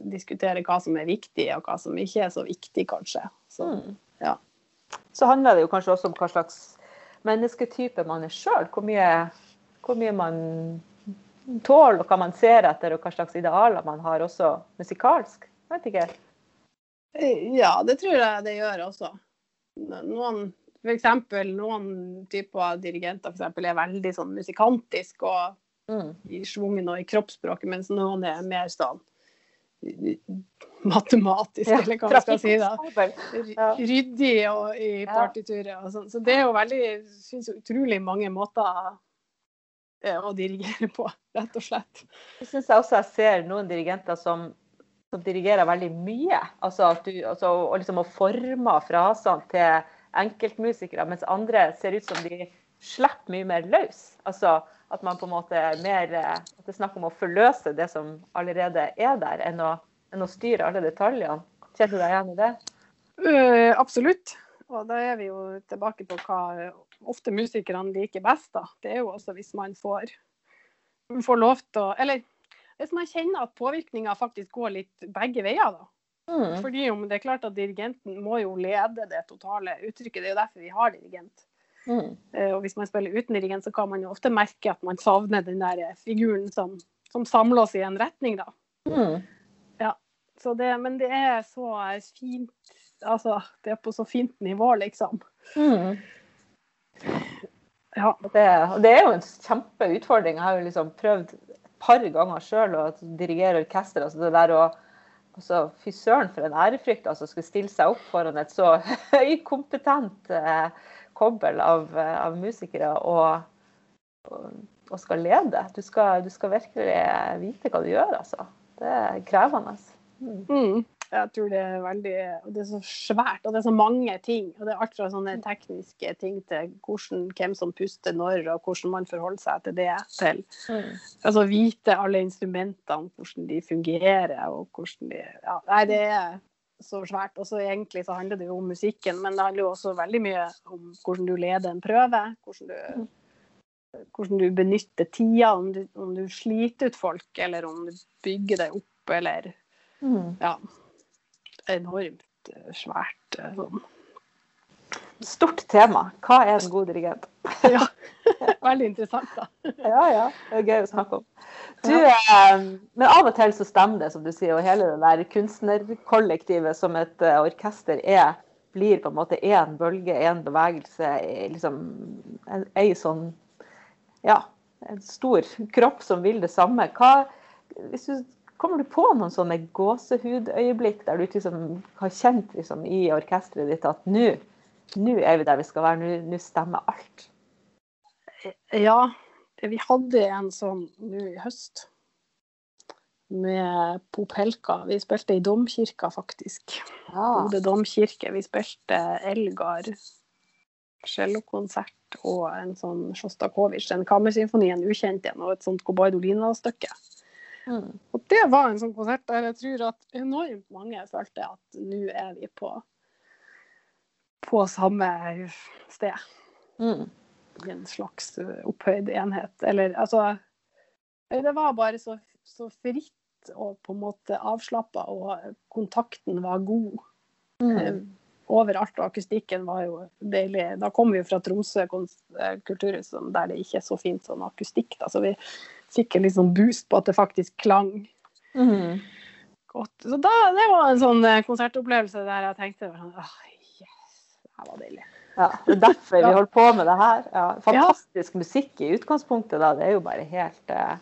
diskutere hva som er viktig, og hva som ikke er så viktig, kanskje. Så, Mm. ja. Så handler det jo kanskje også om hva slags mennesketype man er sjøl. Hvor, hvor mye man tåler, og hva man ser etter, og hva slags idealer man har også musikalsk. Jeg vet ikke. ja, det tror jeg det gjør også. Noen eksempel, noen typer dirigenter for er veldig sånn musikantisk og Mm. i schwungen og i kroppsspråket, mens noen er mer sånn matematisk, eller hva man skal si. da. Ryddig og i Ja. partituret og sånn. Så det er jo veldig synes jeg, utrolig mange måter eh, å dirigere på, rett og slett. Jeg syns også jeg ser noen dirigenter som, som dirigerer veldig mye. Altså, at du, altså og liksom å forme frasene til enkeltmusikere, mens andre ser ut som de slipper mye mer løs. Altså at man på en måte er mer eh, At det er snakk om å forløse det som allerede er der, enn å, enn å styre alle detaljene. Kjenner du deg igjen i det? Uh, absolutt. Og da er vi jo tilbake på hva ofte musikerne liker best. da. Det er jo også hvis man får, får lov til å Eller hvis man kjenner at påvirkninga faktisk går litt begge veier. da. Mm. Fordi om det er klart at dirigenten må jo lede det totale uttrykket. Det er jo derfor vi har dirigent. Mm. Uh, Og hvis man spiller uten dirigent, så kan man jo ofte merke at man savner den der figuren som, som samler oss i en retning, da. Mm. Så det, men det er så fint Altså, det er på så fint nivå, liksom. Mm. Ja. Det, det er jo en kjempeutfordring. Jeg har jo liksom prøvd et par ganger sjøl å dirigere orkester. Altså det der å altså, Fy søren, for en ærefrykt altså, skulle stille seg opp foran et så høykompetent eh, kobbel av, eh, av musikere og, og, og skal lede. Du skal, du skal virkelig vite hva du gjør, altså. Det er krevende. Mm. Mm. Jeg tror det er veldig Det er så svært, og det er så mange ting. Og det er alt fra sånne tekniske ting til hvordan, hvem som puster når, og hvordan man forholder seg til det. til Mm. altså vite alle instrumentene, hvordan de fungerer og hvordan de ja, Nei, det er så svært. Og så egentlig så handler det jo om musikken, men det handler jo også veldig mye om hvordan du leder en prøve. Hvordan du, hvordan du benytter tida, om du, om du sliter ut folk, eller om du bygger deg opp, eller Mm. ja, enormt eh, svært eh, sånn. Stort tema. Hva er en god dirigent? Ja, veldig interessant, da. Ja, ja. Det er gøy å snakke om. Du, eh, men av og til så stemmer det, som du sier, og hele det der kunstnerkollektivet som et uh, orkester er, blir på en måte én bølge, én bevegelse, liksom en, ei sånn Ja, en stor kropp som vil det samme. Hva, hvis du, kommer du på noen sånne gåsehudøyeblikk der du liksom har kjent liksom, i orkesteret ditt at nå er vi der vi skal være, nå- stemmer alt? Ja, vi hadde en sånn nå i høst med Popelka. Vi spilte i domkirka, faktisk. Ja. Bodø domkirke. Vi spilte Elgar, cellokonsert og en sånn Sjostakovitsj, en kammersymfoni, en ukjent en, og et sånt Gobaidolina-stykke. Mm. Og det var en sånn konsert der jeg tror at enormt mange følte at nå er vi på, på samme sted. Mm. I en slags uh, opphøyd enhet. Eller altså Det var bare så, så fritt og på en måte avslappa, og kontakten var god. Mm. Eh, overalt, og akustikken var jo deilig. Da kom vi jo fra Tromsø eh, kulturhus, der det ikke er så fint sånn akustikk. Da. Så vi fikk en litt sånn boost på at det faktisk klang Mm. godt. Så da, det var en sånn eh, konsertopplevelse der jeg tenkte ah, yes, det her var deilig. Ja, det er derfor vi Ja. holder på med det her. Ja, fantastisk musikk i utgangspunktet. da, Det er jo bare helt eh,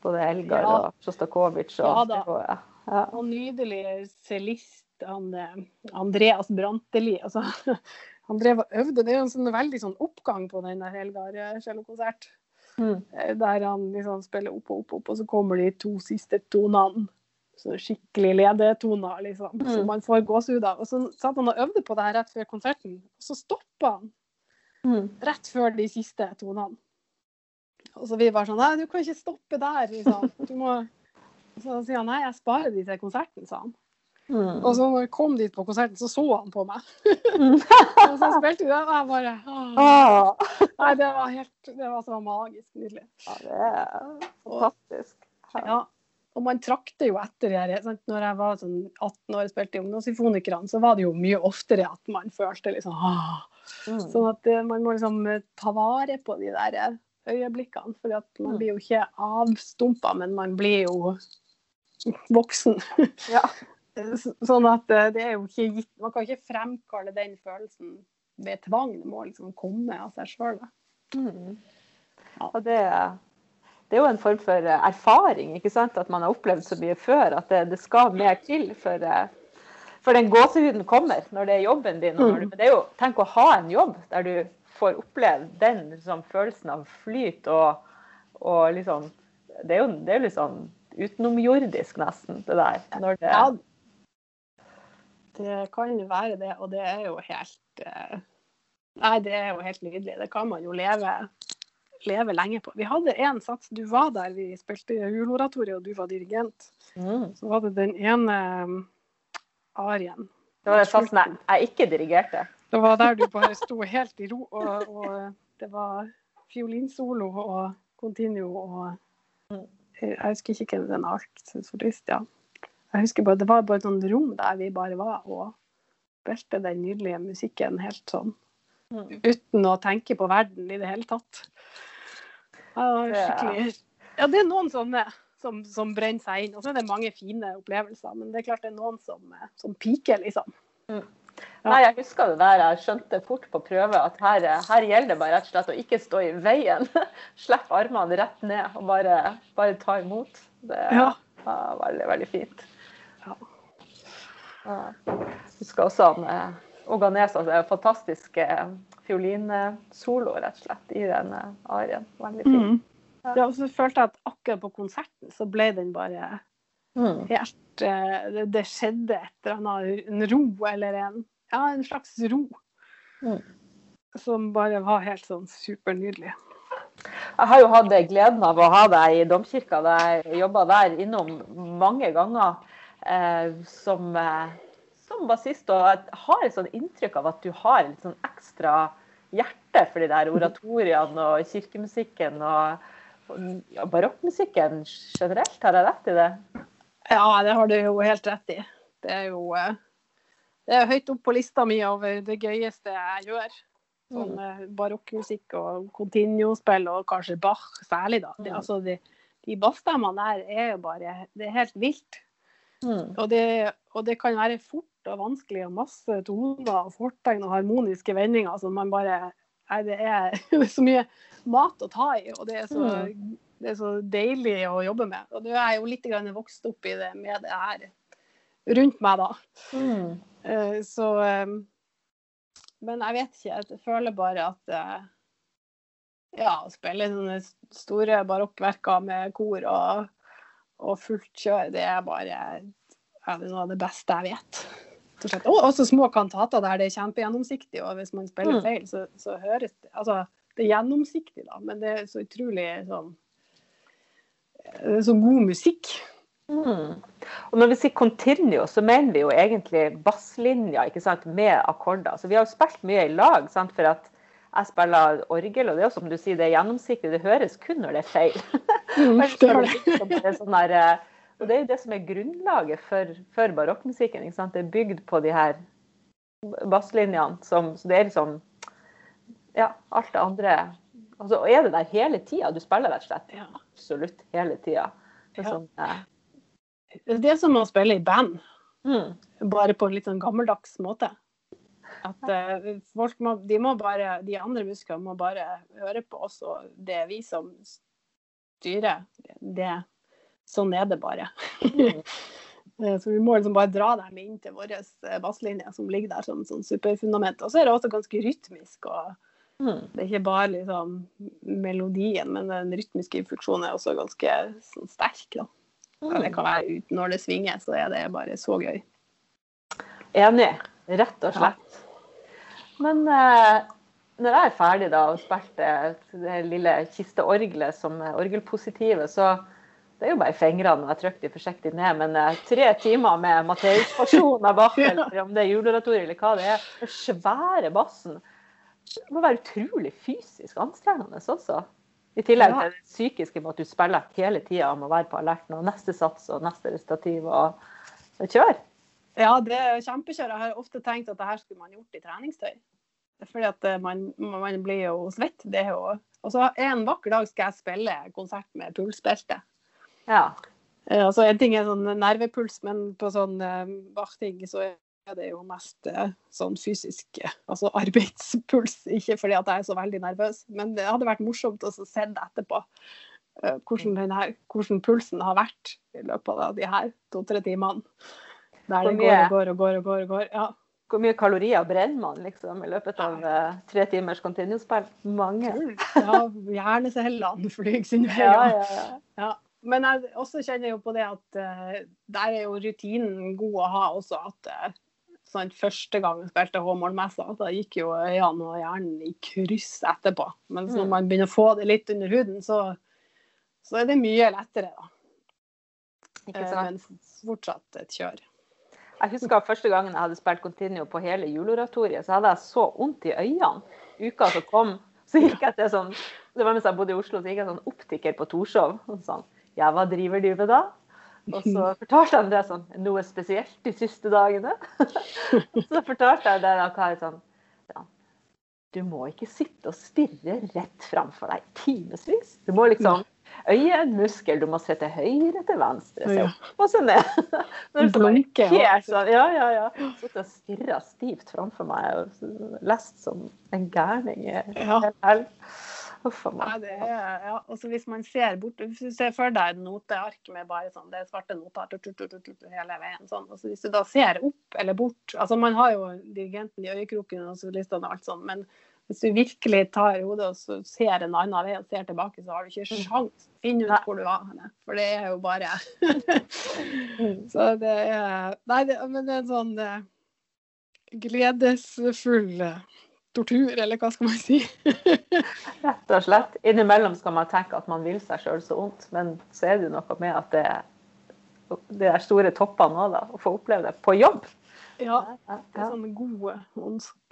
Både Elgar Ja. og Sjostakovitsj og Ja da. ja. Ja. Og nydelig cellist, Andreas Branteli. Altså, han drev og øvde. Det er jo en sånn veldig sånn oppgang på den der Helgar cellokonsert. Mm. Eh, Der han liksom spiller opp og opp, opp, og så kommer de to siste tonene. Så skikkelig ledetoner, liksom. Så Mm. man får gåsehud av. Og så satt han og øvde på det her rett før konserten, og så stoppa han Mm. rett før de siste tonene. Og så vi bare sånn Nei, du kan ikke stoppe der, liksom. Du må Så sier han nei, jeg sparer de til konserten, sa han. Mm. Og så når jeg kom dit på konserten, så så han på meg. Mm. Og så spilte vi og jeg bare. Ah. Nei, det var helt Det var så magisk nydelig. Ja, det er fantastisk. Ja. Og man trakter jo etter det her. Sant? Når jeg var sånn 18 år og spilte i Ungdomssymfonikerne, så var det jo mye oftere at man følte liksom ah. Mm. Sånn at eh, man må liksom eh, ta vare på de der eh, øyeblikkene. For man Mm. blir jo ikke avstumpa, men man blir jo voksen. Ja. Så- Sånn at eh, det er jo ikke gitt Man kan ikke fremkalle den følelsen ved tvang. Det må liksom komme av seg sjøl. Mm. Ja. Det, det er jo en form for eh, erfaring, ikke sant? At man har opplevd så mye før at det, det skal mer til for, eh, for den gåsehuden kommer når det er jobben din. Du, Mm. men det er jo, tenk å ha en jobb der du får oppleve den liksom, følelsen av flyt og, og liksom Det er jo det er litt sånn utenomjordisk, nesten, det der. Når det, Ja, det kan være det, og det er jo helt eh, Nei, det er jo helt nydelig. Det kan man jo leve, leve lenge på. Vi hadde én sats, du var der, vi spilte Juleoratoriet, og du var dirigent. mm. Så var det den ene um, arien. det var den satsen jeg, jeg ikke dirigerte. Det var der du bare sto helt i ro, og, og det var fiolinsolo og continuo og Mm. Jeg husker ikke hvem den altsolist, ja. Jeg husker bare, Det var bare et sånt rom der vi bare var og spilte den nydelige musikken helt sånn Mm. uten å tenke på verden i det hele tatt. Ja, det var er- skikkelig Ja, det er noen sånne som, som brenner seg inn. Og så er det mange fine opplevelser, men det er klart det er noen som, eh, som piker, liksom. Nei, jeg husker det der. Jeg skjønte fort på prøve at her, her gjelder det bare rett og slett å ikke stå i veien. Slipp armene rett ned og bare, bare ta imot. Det Ja. var veldig, veldig fint. Jeg husker også han eh, Oganes, altså en fantastisk eh, fiolinsolo, rett og slett, i den eh, arien. Veldig fin. Mm. Ja, og så følte jeg at akkurat på konserten så ble den bare Mm. helt det, det skjedde et eller annet, en ro eller en Ja, en slags ro. Mm. Som bare var helt sånn supernydelig. Jeg har jo hatt gleden av å ha deg i domkirka da jeg jobba der innom mange ganger som, eh, som bassist. Og jeg har et sånn inntrykk av at du har litt sånn ekstra hjerte for de der oratoriene og kirkemusikken og, og barokkmusikken generelt. Har jeg rett i det? Ja, det har du jo helt rett i. Det er jo eh, det er høyt opp på lista mi over det gøyeste jeg gjør. Sånn eh, barokkmusikk og continuo-spill, og kanskje Bach særlig, da. Det, Mm. altså, de, de bassstemmene der er jo bare Det er helt vilt. Mm. Og det, og det kan være fort og vanskelig og masse toner og fortegn og harmoniske vendinger som man bare Nei, det er, det er så mye mat å ta i, og det er så, det er så deilig å jobbe med. Og nå er jeg jo litt vokst opp i det med det her rundt meg, da. Mm. Eh, Så eh, Men jeg vet ikke. Jeg føler bare at eh, Ja, spille sånne store barokkverker med kor og, og fullt kjør, det er bare ja, det er noe av det beste jeg vet. Og. Og også små kantater der det er kjempegjennomsiktig, og hvis man spiller Mm. feil, så, så høres det Altså, det er gjennomsiktig, da, men det er så utrolig sånn Det er så god musikk. Mm. Og når vi sier continuo, så mener vi jo egentlig basslinja ikke sant, med akkorder. Så vi har jo spilt mye i lag, sant, for at jeg spiller orgel, og det er jo som du sier, det er gjennomsiktig. Det høres kun når det er feil. Mm, det er er det det. liksom sånn der, eh, og det er jo det som er grunnlaget for, for barokkmusikken. Det er bygd på de her basslinjene. Som, så det er liksom Ja, alt det andre Og så er det der hele tida. Du spiller rett og slett Ja. absolutt hele tida. Det er Ja. sånn, eh, Det er som å spille i band. mm. bare på en litt sånn gammeldags måte. At uh, folk må, de må bare, de andre musklene må bare høre på oss, og det er vi som styrer. Det, sånn er det bare. Mm. Eh, Så vi må liksom bare dra dem inn til vår eh, basslinje som ligger der som sånn superfundament. Og så er det også ganske rytmisk og Mm. Det er ikke bare liksom melodien, men den rytmiske funksjonen er også ganske sånn, sterk. Da. Ja, det kan være ut når det svinger, så er det bare så gøy. Enig, rett og slett. Men eh, når jeg er ferdig da og spilte det lille kisteorgelet som er orgelpositive, så det er jo bare fingrene og jeg trykker de forsiktig ned. Men eh, tre timer med Matteus-versjon av Bach, eller om det er juleoratoriet eller hva det er, den svære bassen, det må være utrolig fysisk anstrengende også. I tillegg til det psykiske med at du spiller hele tida om å være på alerten, og neste sats og neste restativ og og kjør. Ja, det er kjempekjør. Jeg har ofte tenkt at det her skulle man gjort i treningstøy. Fordi at eh, man, man blir jo svett. Det er jo Og så en vakker dag skal jeg spille konsert med pulsbelte. Ja. Eh, Altså, en ting er sånn nervepuls, men på sånn vakting så er det jo mest eh, sånn fysisk eh, altså arbeidspuls. Ikke fordi at jeg er så veldig nervøs, men det hadde vært morsomt å se det etterpå. eh, hvordan, denne, hvordan pulsen har vært i løpet av de her to-tre timene. Der det går og går og går og går. og går. Ja. Hvor mye kalorier brenner man liksom, i løpet av uh, tre timers continuous-spill? Mange. ja, hjernecellene flyr sin vei. Ja, ja. ja, ja. Ja. Men jeg også kjenner jo på det at uh, der er jo rutinen god å ha også. At uh, sånn, første gang jeg spilte H-målmessa, da gikk jo øynene og hjernen i kryss etterpå. Men når Mm. man begynner å få det litt under huden, så, så er det mye lettere, da. Ikke sant? Men fortsatt et kjør. Jeg husker første gangen jeg hadde spilt Continuo på hele juleoratoriet, så hadde jeg så vondt i øynene. Uka som kom, så gikk jeg til sånn Det var mens jeg bodde i Oslo, så gikk jeg sånn optiker på Torshov. Og sånn Ja, hva driver du med da? Og så fortalte han det sånn Noe spesielt de siste dagene? så fortalte jeg det da hva jeg sånn Du må ikke sitte og stirre rett framfor deg timevis. Du må liksom Øye er en muskel, du må se til høyre til venstre. Se opp og se ned. Når du ja. helt sånn, ja, ja, ja. Sittet og stirra stivt framfor meg og lest som en gærning Ja. Uff a meg. det ja. Hvis man ser bort ser for deg et noteark med bare sånn, det er svarte noter hele veien. sånn. Og så hvis du da ser opp eller bort altså Man har jo dirigenten i øyekroken og solistene og alt sånn, men hvis du virkelig tar hodet og så ser en annen vei og ser tilbake, så har du ikke sjans å finne ut hvor du var. For det er jo bare Mm. Så det er Nei, det, men det er en sånn eh, gledesfull eh, tortur, eller hva skal man si? Rett og slett. Innimellom skal man tenke at man vil seg sjøl så vondt, men så er det jo noe med at det er store toppene òg, da. Å få oppleve det på jobb. Ja, Det er sånne sånn gode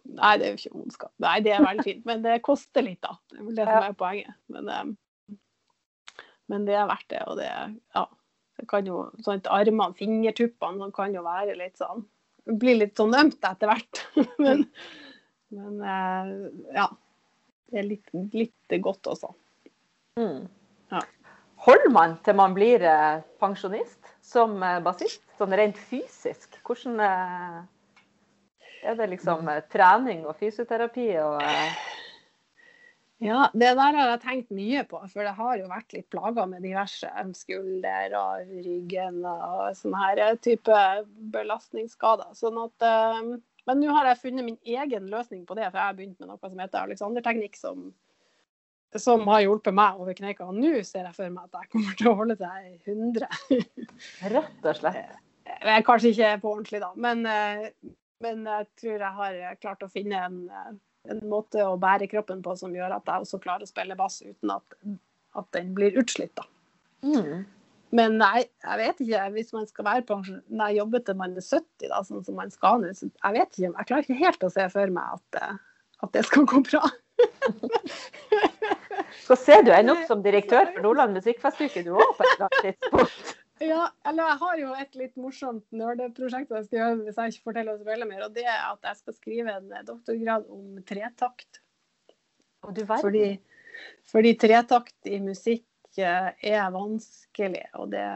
Nei, det er jo ikke ondskap. Nei, det er veldig fint. Men det koster litt, da. Det er vel det som er poenget. Men, eh, men det er verdt det. Og det, ja, det kan jo sånn Armene, fingertuppene, de kan jo være litt sånn blir litt sånn ømt etter hvert. men men eh, ja. Det er litt, litt godt også. Mm. Ja. Holder man til man blir eh, pensjonist som bassist, sånn rent fysisk? Hvordan Er det liksom eh, trening og fysioterapi og eh, Ja, det der har jeg tenkt mye på, for det har jo vært litt plaga med diverse skulder og ryggen og sånne her eh, type belastningsskader. Sånn at, men nå har jeg funnet min egen løsning på det, for jeg har begynt med noe som heter Alexander-teknikk, som, som har hjulpet meg over kneika. Og nå ser jeg for meg at jeg kommer til å holde til 100. Rett og slett. Jeg er kanskje ikke på ordentlig, da, men, men jeg tror jeg har klart å finne en, eh, en måte å bære kroppen på som gjør at jeg også klarer å spille bass uten at, at den blir utslitt. da. Mm. Men nei, jeg vet ikke. Hvis man skal være pensjon... Nei, jobbe til man er 70, da, sånn som man skal nå, så jeg vet ikke. Jeg klarer ikke helt å se for meg at, eh, at det skal gå bra. Så ser du ender opp som direktør for Nordland musikkfestuke du òg, på et eller annet tidspunkt. Ja, eller jeg har jo et litt morsomt nerdeprosjekt jeg skal gjøre hvis jeg ikke forteller så veldig mer, og det er at jeg skal skrive en doktorgrad om tretakt. Og du verden. Fordi, fordi tretakt i musikk eh, er vanskelig. Og, det,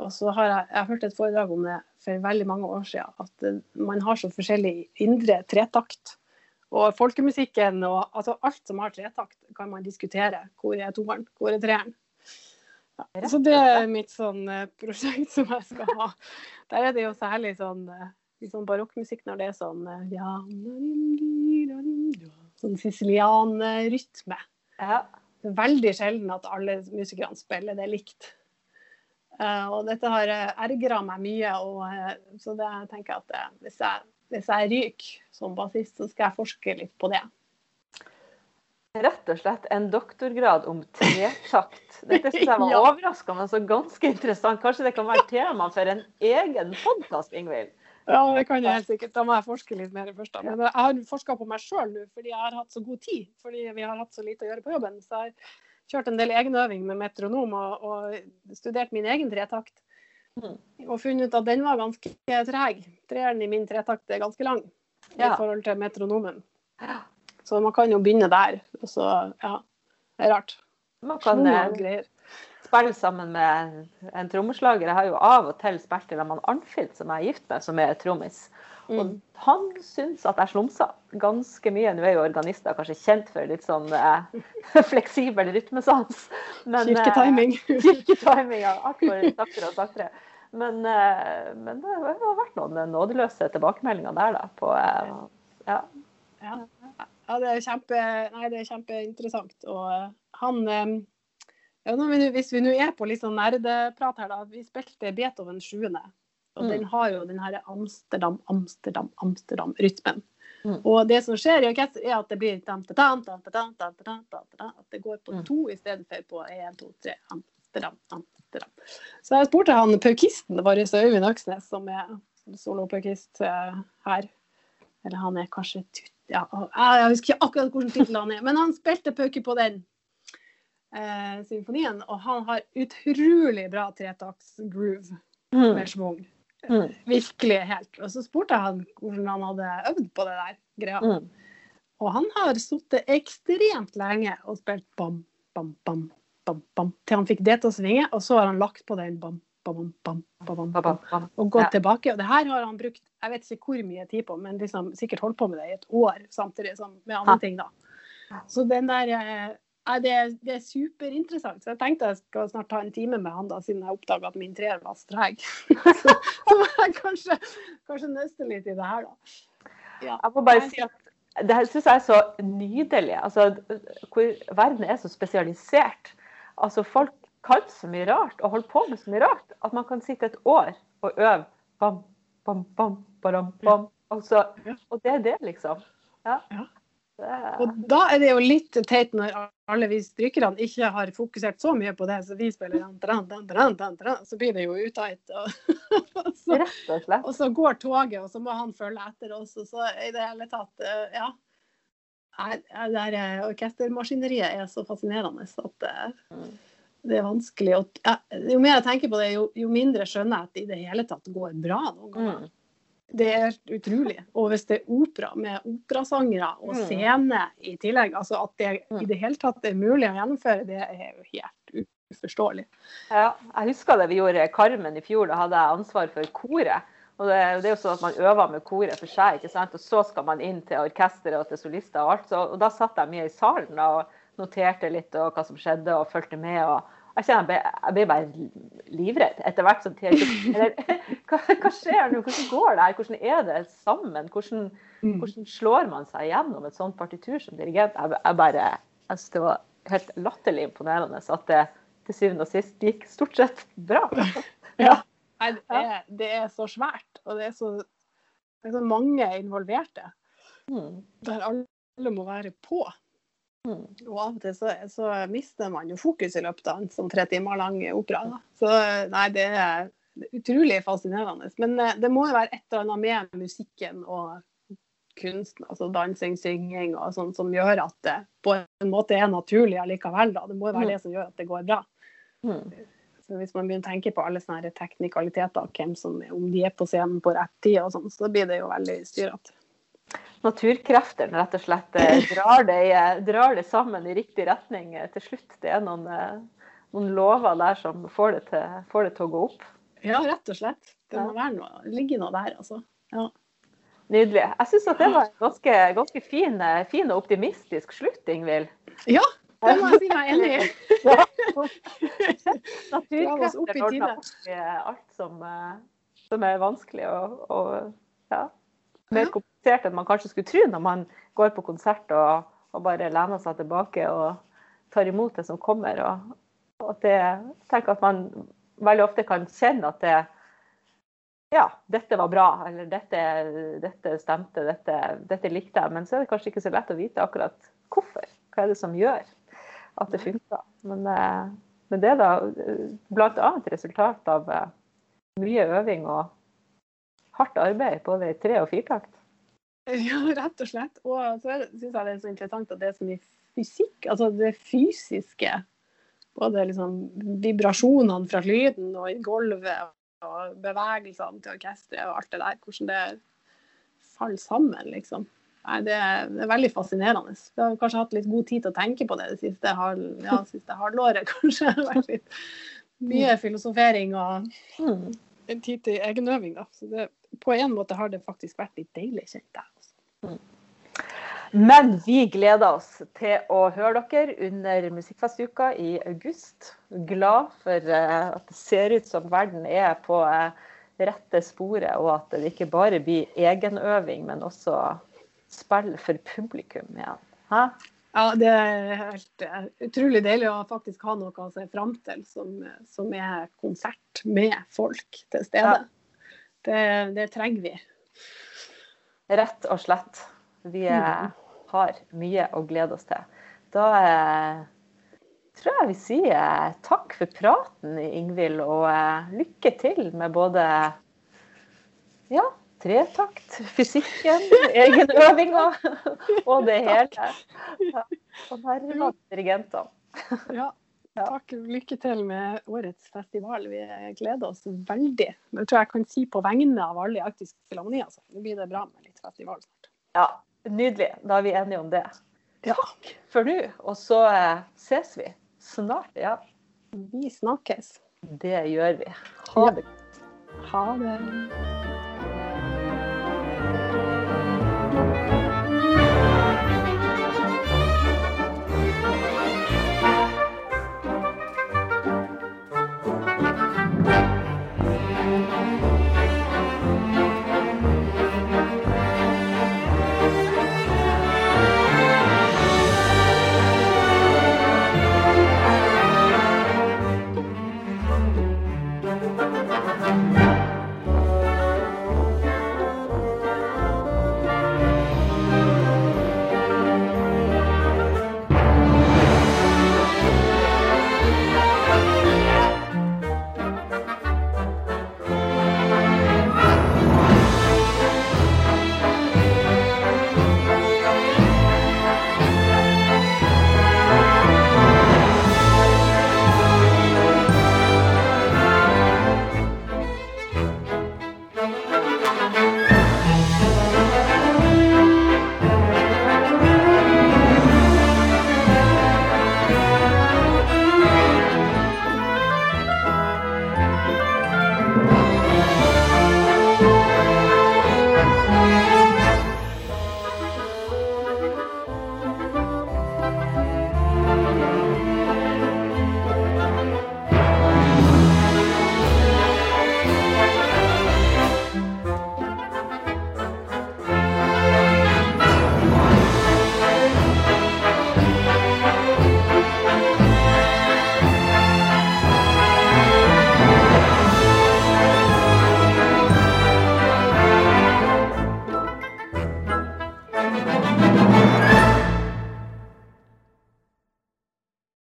og så har jeg, jeg har hørt et foredrag om det for veldig mange år siden, at eh, man har så forskjellig indre tretakt. Og folkemusikken og altså alt som har tretakt, kan man diskutere. Hvor er toeren? Hvor er treeren? Ja, så det er mitt sånn eh, prosjekt som jeg skal ha. Der er det jo særlig sånn, eh, sånn barokkmusikk når det er sånn eh, ja, sånn sicilianerytme. Ja. Det er veldig sjelden at alle musikerne spiller det likt. Og dette har ergra meg mye, og, så det tenker jeg at det, hvis, jeg, hvis jeg ryker som bassist, så skal jeg forske litt på det. Rett og slett en doktorgrad om tretakt. Dette synes jeg var Ja. overraskende og ganske interessant. Kanskje det kan være tema for en egen podkast, Ingvild? Ja, det kan jeg helt sikkert. Da må jeg forske litt mer først. da. Men jeg har forska på meg sjøl nå, fordi jeg har hatt så god tid. Fordi vi har hatt så lite å gjøre på jobben. Så jeg har kjørt en del egenøving med metronom og, og studert min egen tretakt. Mhm. Og funnet ut at den var ganske treg. Treeren i min tretakt er ganske lang Ja. i forhold til metronomen. Så man kan jo begynne der. Og så, ja. Det er rart. Man kan eh, og spille sammen med en trommeslager. Jeg har jo av og til spilt til en Arnfrid, som jeg er gift med, som er trommis. Og Mm. han syns at jeg slumsa ganske mye. Nå er jo organister kanskje kjent for litt sånn eh, fleksibel rytmesans. Men, eh, Kirketiming. Kirketiming, ja. Akkurat saktere og saktere. Men, eh, men det har vært noen nådeløse tilbakemeldinger der, da. På, eh, ja. Ja. Ja, det er kjempe, nei, det er kjempeinteressant. Og eh, han eh, ja, vi, Hvis vi nå er på litt sånn nerdeprat her, da. Vi spilte Beethoven 7. Og Mm. den har jo den her Amsterdam, Amsterdam, Amsterdam-rytmen. Mm. Og det som skjer i orkester, er at det blir At det går på Mm. to istedenfor på én, to, tre. Amsterdam, Amsterdam. Så jeg spurte han paukisten vår, Øyvind Øksnes, som er solopaukist eh, her. Eller han er kanskje tut... Ja, jeg husker ikke akkurat hvilken tittel han er, men han spilte pauke på den eh, symfonien. Og han har utrolig bra tretaktsgroove Mm. med schwung. Mm. Virkelig helt. Og så spurte jeg han hvordan han hadde øvd på det der greia. Mm. Og han har sittet ekstremt lenge og spilt bam, bam, bam, bam, bam, til han fikk det til å svinge, og så har han lagt på den bam, bam, bam, bam, bam, Ba, ba, bam, og gått Ja. tilbake. Og det her har han brukt jeg vet ikke hvor mye tid på, men liksom sikkert holdt på med det i et år samtidig som med andre ting. da. Så den der ja, det, er- det er superinteressant. Så jeg tenkte jeg skal snart ta en time med han da, siden jeg oppdaga at min treer var streg. så, så må jeg kanskje, kanskje nøste litt i det her, da. Ja. Jeg må bare si at det her syns jeg er så nydelig. Altså, hvor verden er så spesialisert. Altså, folk kan så mye rart og holder på med så mye rart at man kan sitte et år og øve bam, bam, bam, baram, bam. Altså, og det er det, liksom. Ja. Ja. Og da er det jo litt teit når alle vi strykerne ikke har fokusert så mye på det, så vi spiller dan, dan, dan, så blir det jo uteit. Og, og, så, og så går toget, og så må han følge etter oss, og så i det hele tatt eh, Ja. Det eh, orkestermaskineriet er så fascinerende at eh, Mm. Det er vanskelig Og, ja, Jo mer jeg tenker på det, jo, jo mindre skjønner jeg at det i det hele tatt går bra noen ganger. Mm. Det er utrolig. Og hvis det er opera med operasangere og Mm. scene i tillegg, altså at det Mm. i det hele tatt er mulig å gjennomføre, det er jo helt uforståelig. Ja, jeg husker det vi gjorde Carmen i fjor. Da hadde jeg ansvar for koret. Og det, det er jo sånn at Man øver med koret for seg, ikke sant? og så skal man inn til orkesteret og til solister. og alt. Så, og Da satt jeg mye i salen da, og noterte litt og hva som skjedde, og fulgte med. og jeg kjenner jeg ble, jeg ble bare livredd etter hvert. som tid. Eller, hva, hva skjer nå? Hvordan går det her? Hvordan er det sammen? Hvordan, hvordan slår man seg gjennom et sånt partitur som dirigent? Jeg, jeg bare, jeg synes Det var helt latterlig imponerende at det til syvende og sist gikk stort sett bra. Ja. Nei, det, er, det er så svært, og det er så, det er så mange involverte. Mm. Der alle må være på. Mm. Og av og til så, så mister man jo fokus i løpet av en sånn tre timer lang opera. Da. Så nei, det er utrolig fascinerende. Men eh, det må jo være et eller annet med musikken og kunsten, altså dansing, synging og sånn, som gjør at det på en måte er naturlig allikevel. Da. Det må jo være Mm. det som gjør at det går bra. Mm. Så hvis man begynner å tenke på alle sånne teknikaliteter, hvem som, om de er på scenen på rett tid og sånn, så blir det jo veldig styrete. Naturkreftene rett og slett eh, drar det, eh, drar det sammen i riktig retning eh, til slutt. Det er noen, noen lover der som får det, til, får det til å gå opp. Ja, rett og slett. Det må være noe, ligge noe der, altså. Ja. Nydelig. Jeg syns det var en ganske, ganske fin, fin og optimistisk slutt, Ingvild. ja, det må jeg si meg enig i. Ja. Naturkrefter ordner opp i alt som, som er vanskelig og, og ja, mer komplisert enn man kanskje skulle tro når man går på konsert og og bare lener seg tilbake og tar imot det som kommer. Og, og at det, jeg tenker at man veldig ofte kan kjenne at det ja, dette var bra, eller dette, dette stemte, dette, dette, likte jeg. Men så er det kanskje ikke så lett å vite akkurat hvorfor. Hva er det som gjør at det funker. Men, eh, men det er da bl.a. resultat av eh, mye øving og hardt arbeid, både i tre- og firtakt. Ja, rett og slett. Og så syns jeg det er så interessant at det er så mye fysikk, altså det fysiske. Både liksom vibrasjonene fra lyden og i gulvet og bevegelsene til orkesteret og alt det der. Hvordan det faller sammen, liksom. Nei, det, er, det er veldig fascinerende. Vi har kanskje hatt litt god tid til å tenke på det det siste, halv, ja, siste halvåret. kanskje. Det har vært litt mye filosofering og mm. en tid til egenøving. Da. Så det, på en måte har det faktisk vært litt deilig, kjent jeg. Mm. Men vi gleder oss til å høre dere under Musikkfestuka i august. Glad for eh, at det ser ut som verden er på eh, rette sporet, og at det ikke bare blir egenøving, men også spill for publikum igjen. Hæ? Ja, det er helt uh, utrolig deilig å faktisk ha noe å se fram til som, som, er konsert med folk til stede. Ja. Det, det, trenger vi. Rett og slett. Vi mm har mye å glede oss til. Da eh, tror jeg vi sier takk for praten, Ingvild, og eh, lykke til med både ja, tretakt, fysikken, egenøvinga og det hele. Ja, og nærmere dirigentene. Ja. Takk. Lykke til med årets festival. Vi gleder oss veldig. Det tror jeg kan si på vegne av alle i Arktisk Filharmoni. Altså. Nå blir det bra med litt festival snart. Ja, Nydelig. Da er vi enige om det. Takk for nå. Og så eh, ses vi snart. Ja. Vi snakkes. Det gjør vi. Ha det. Ha det.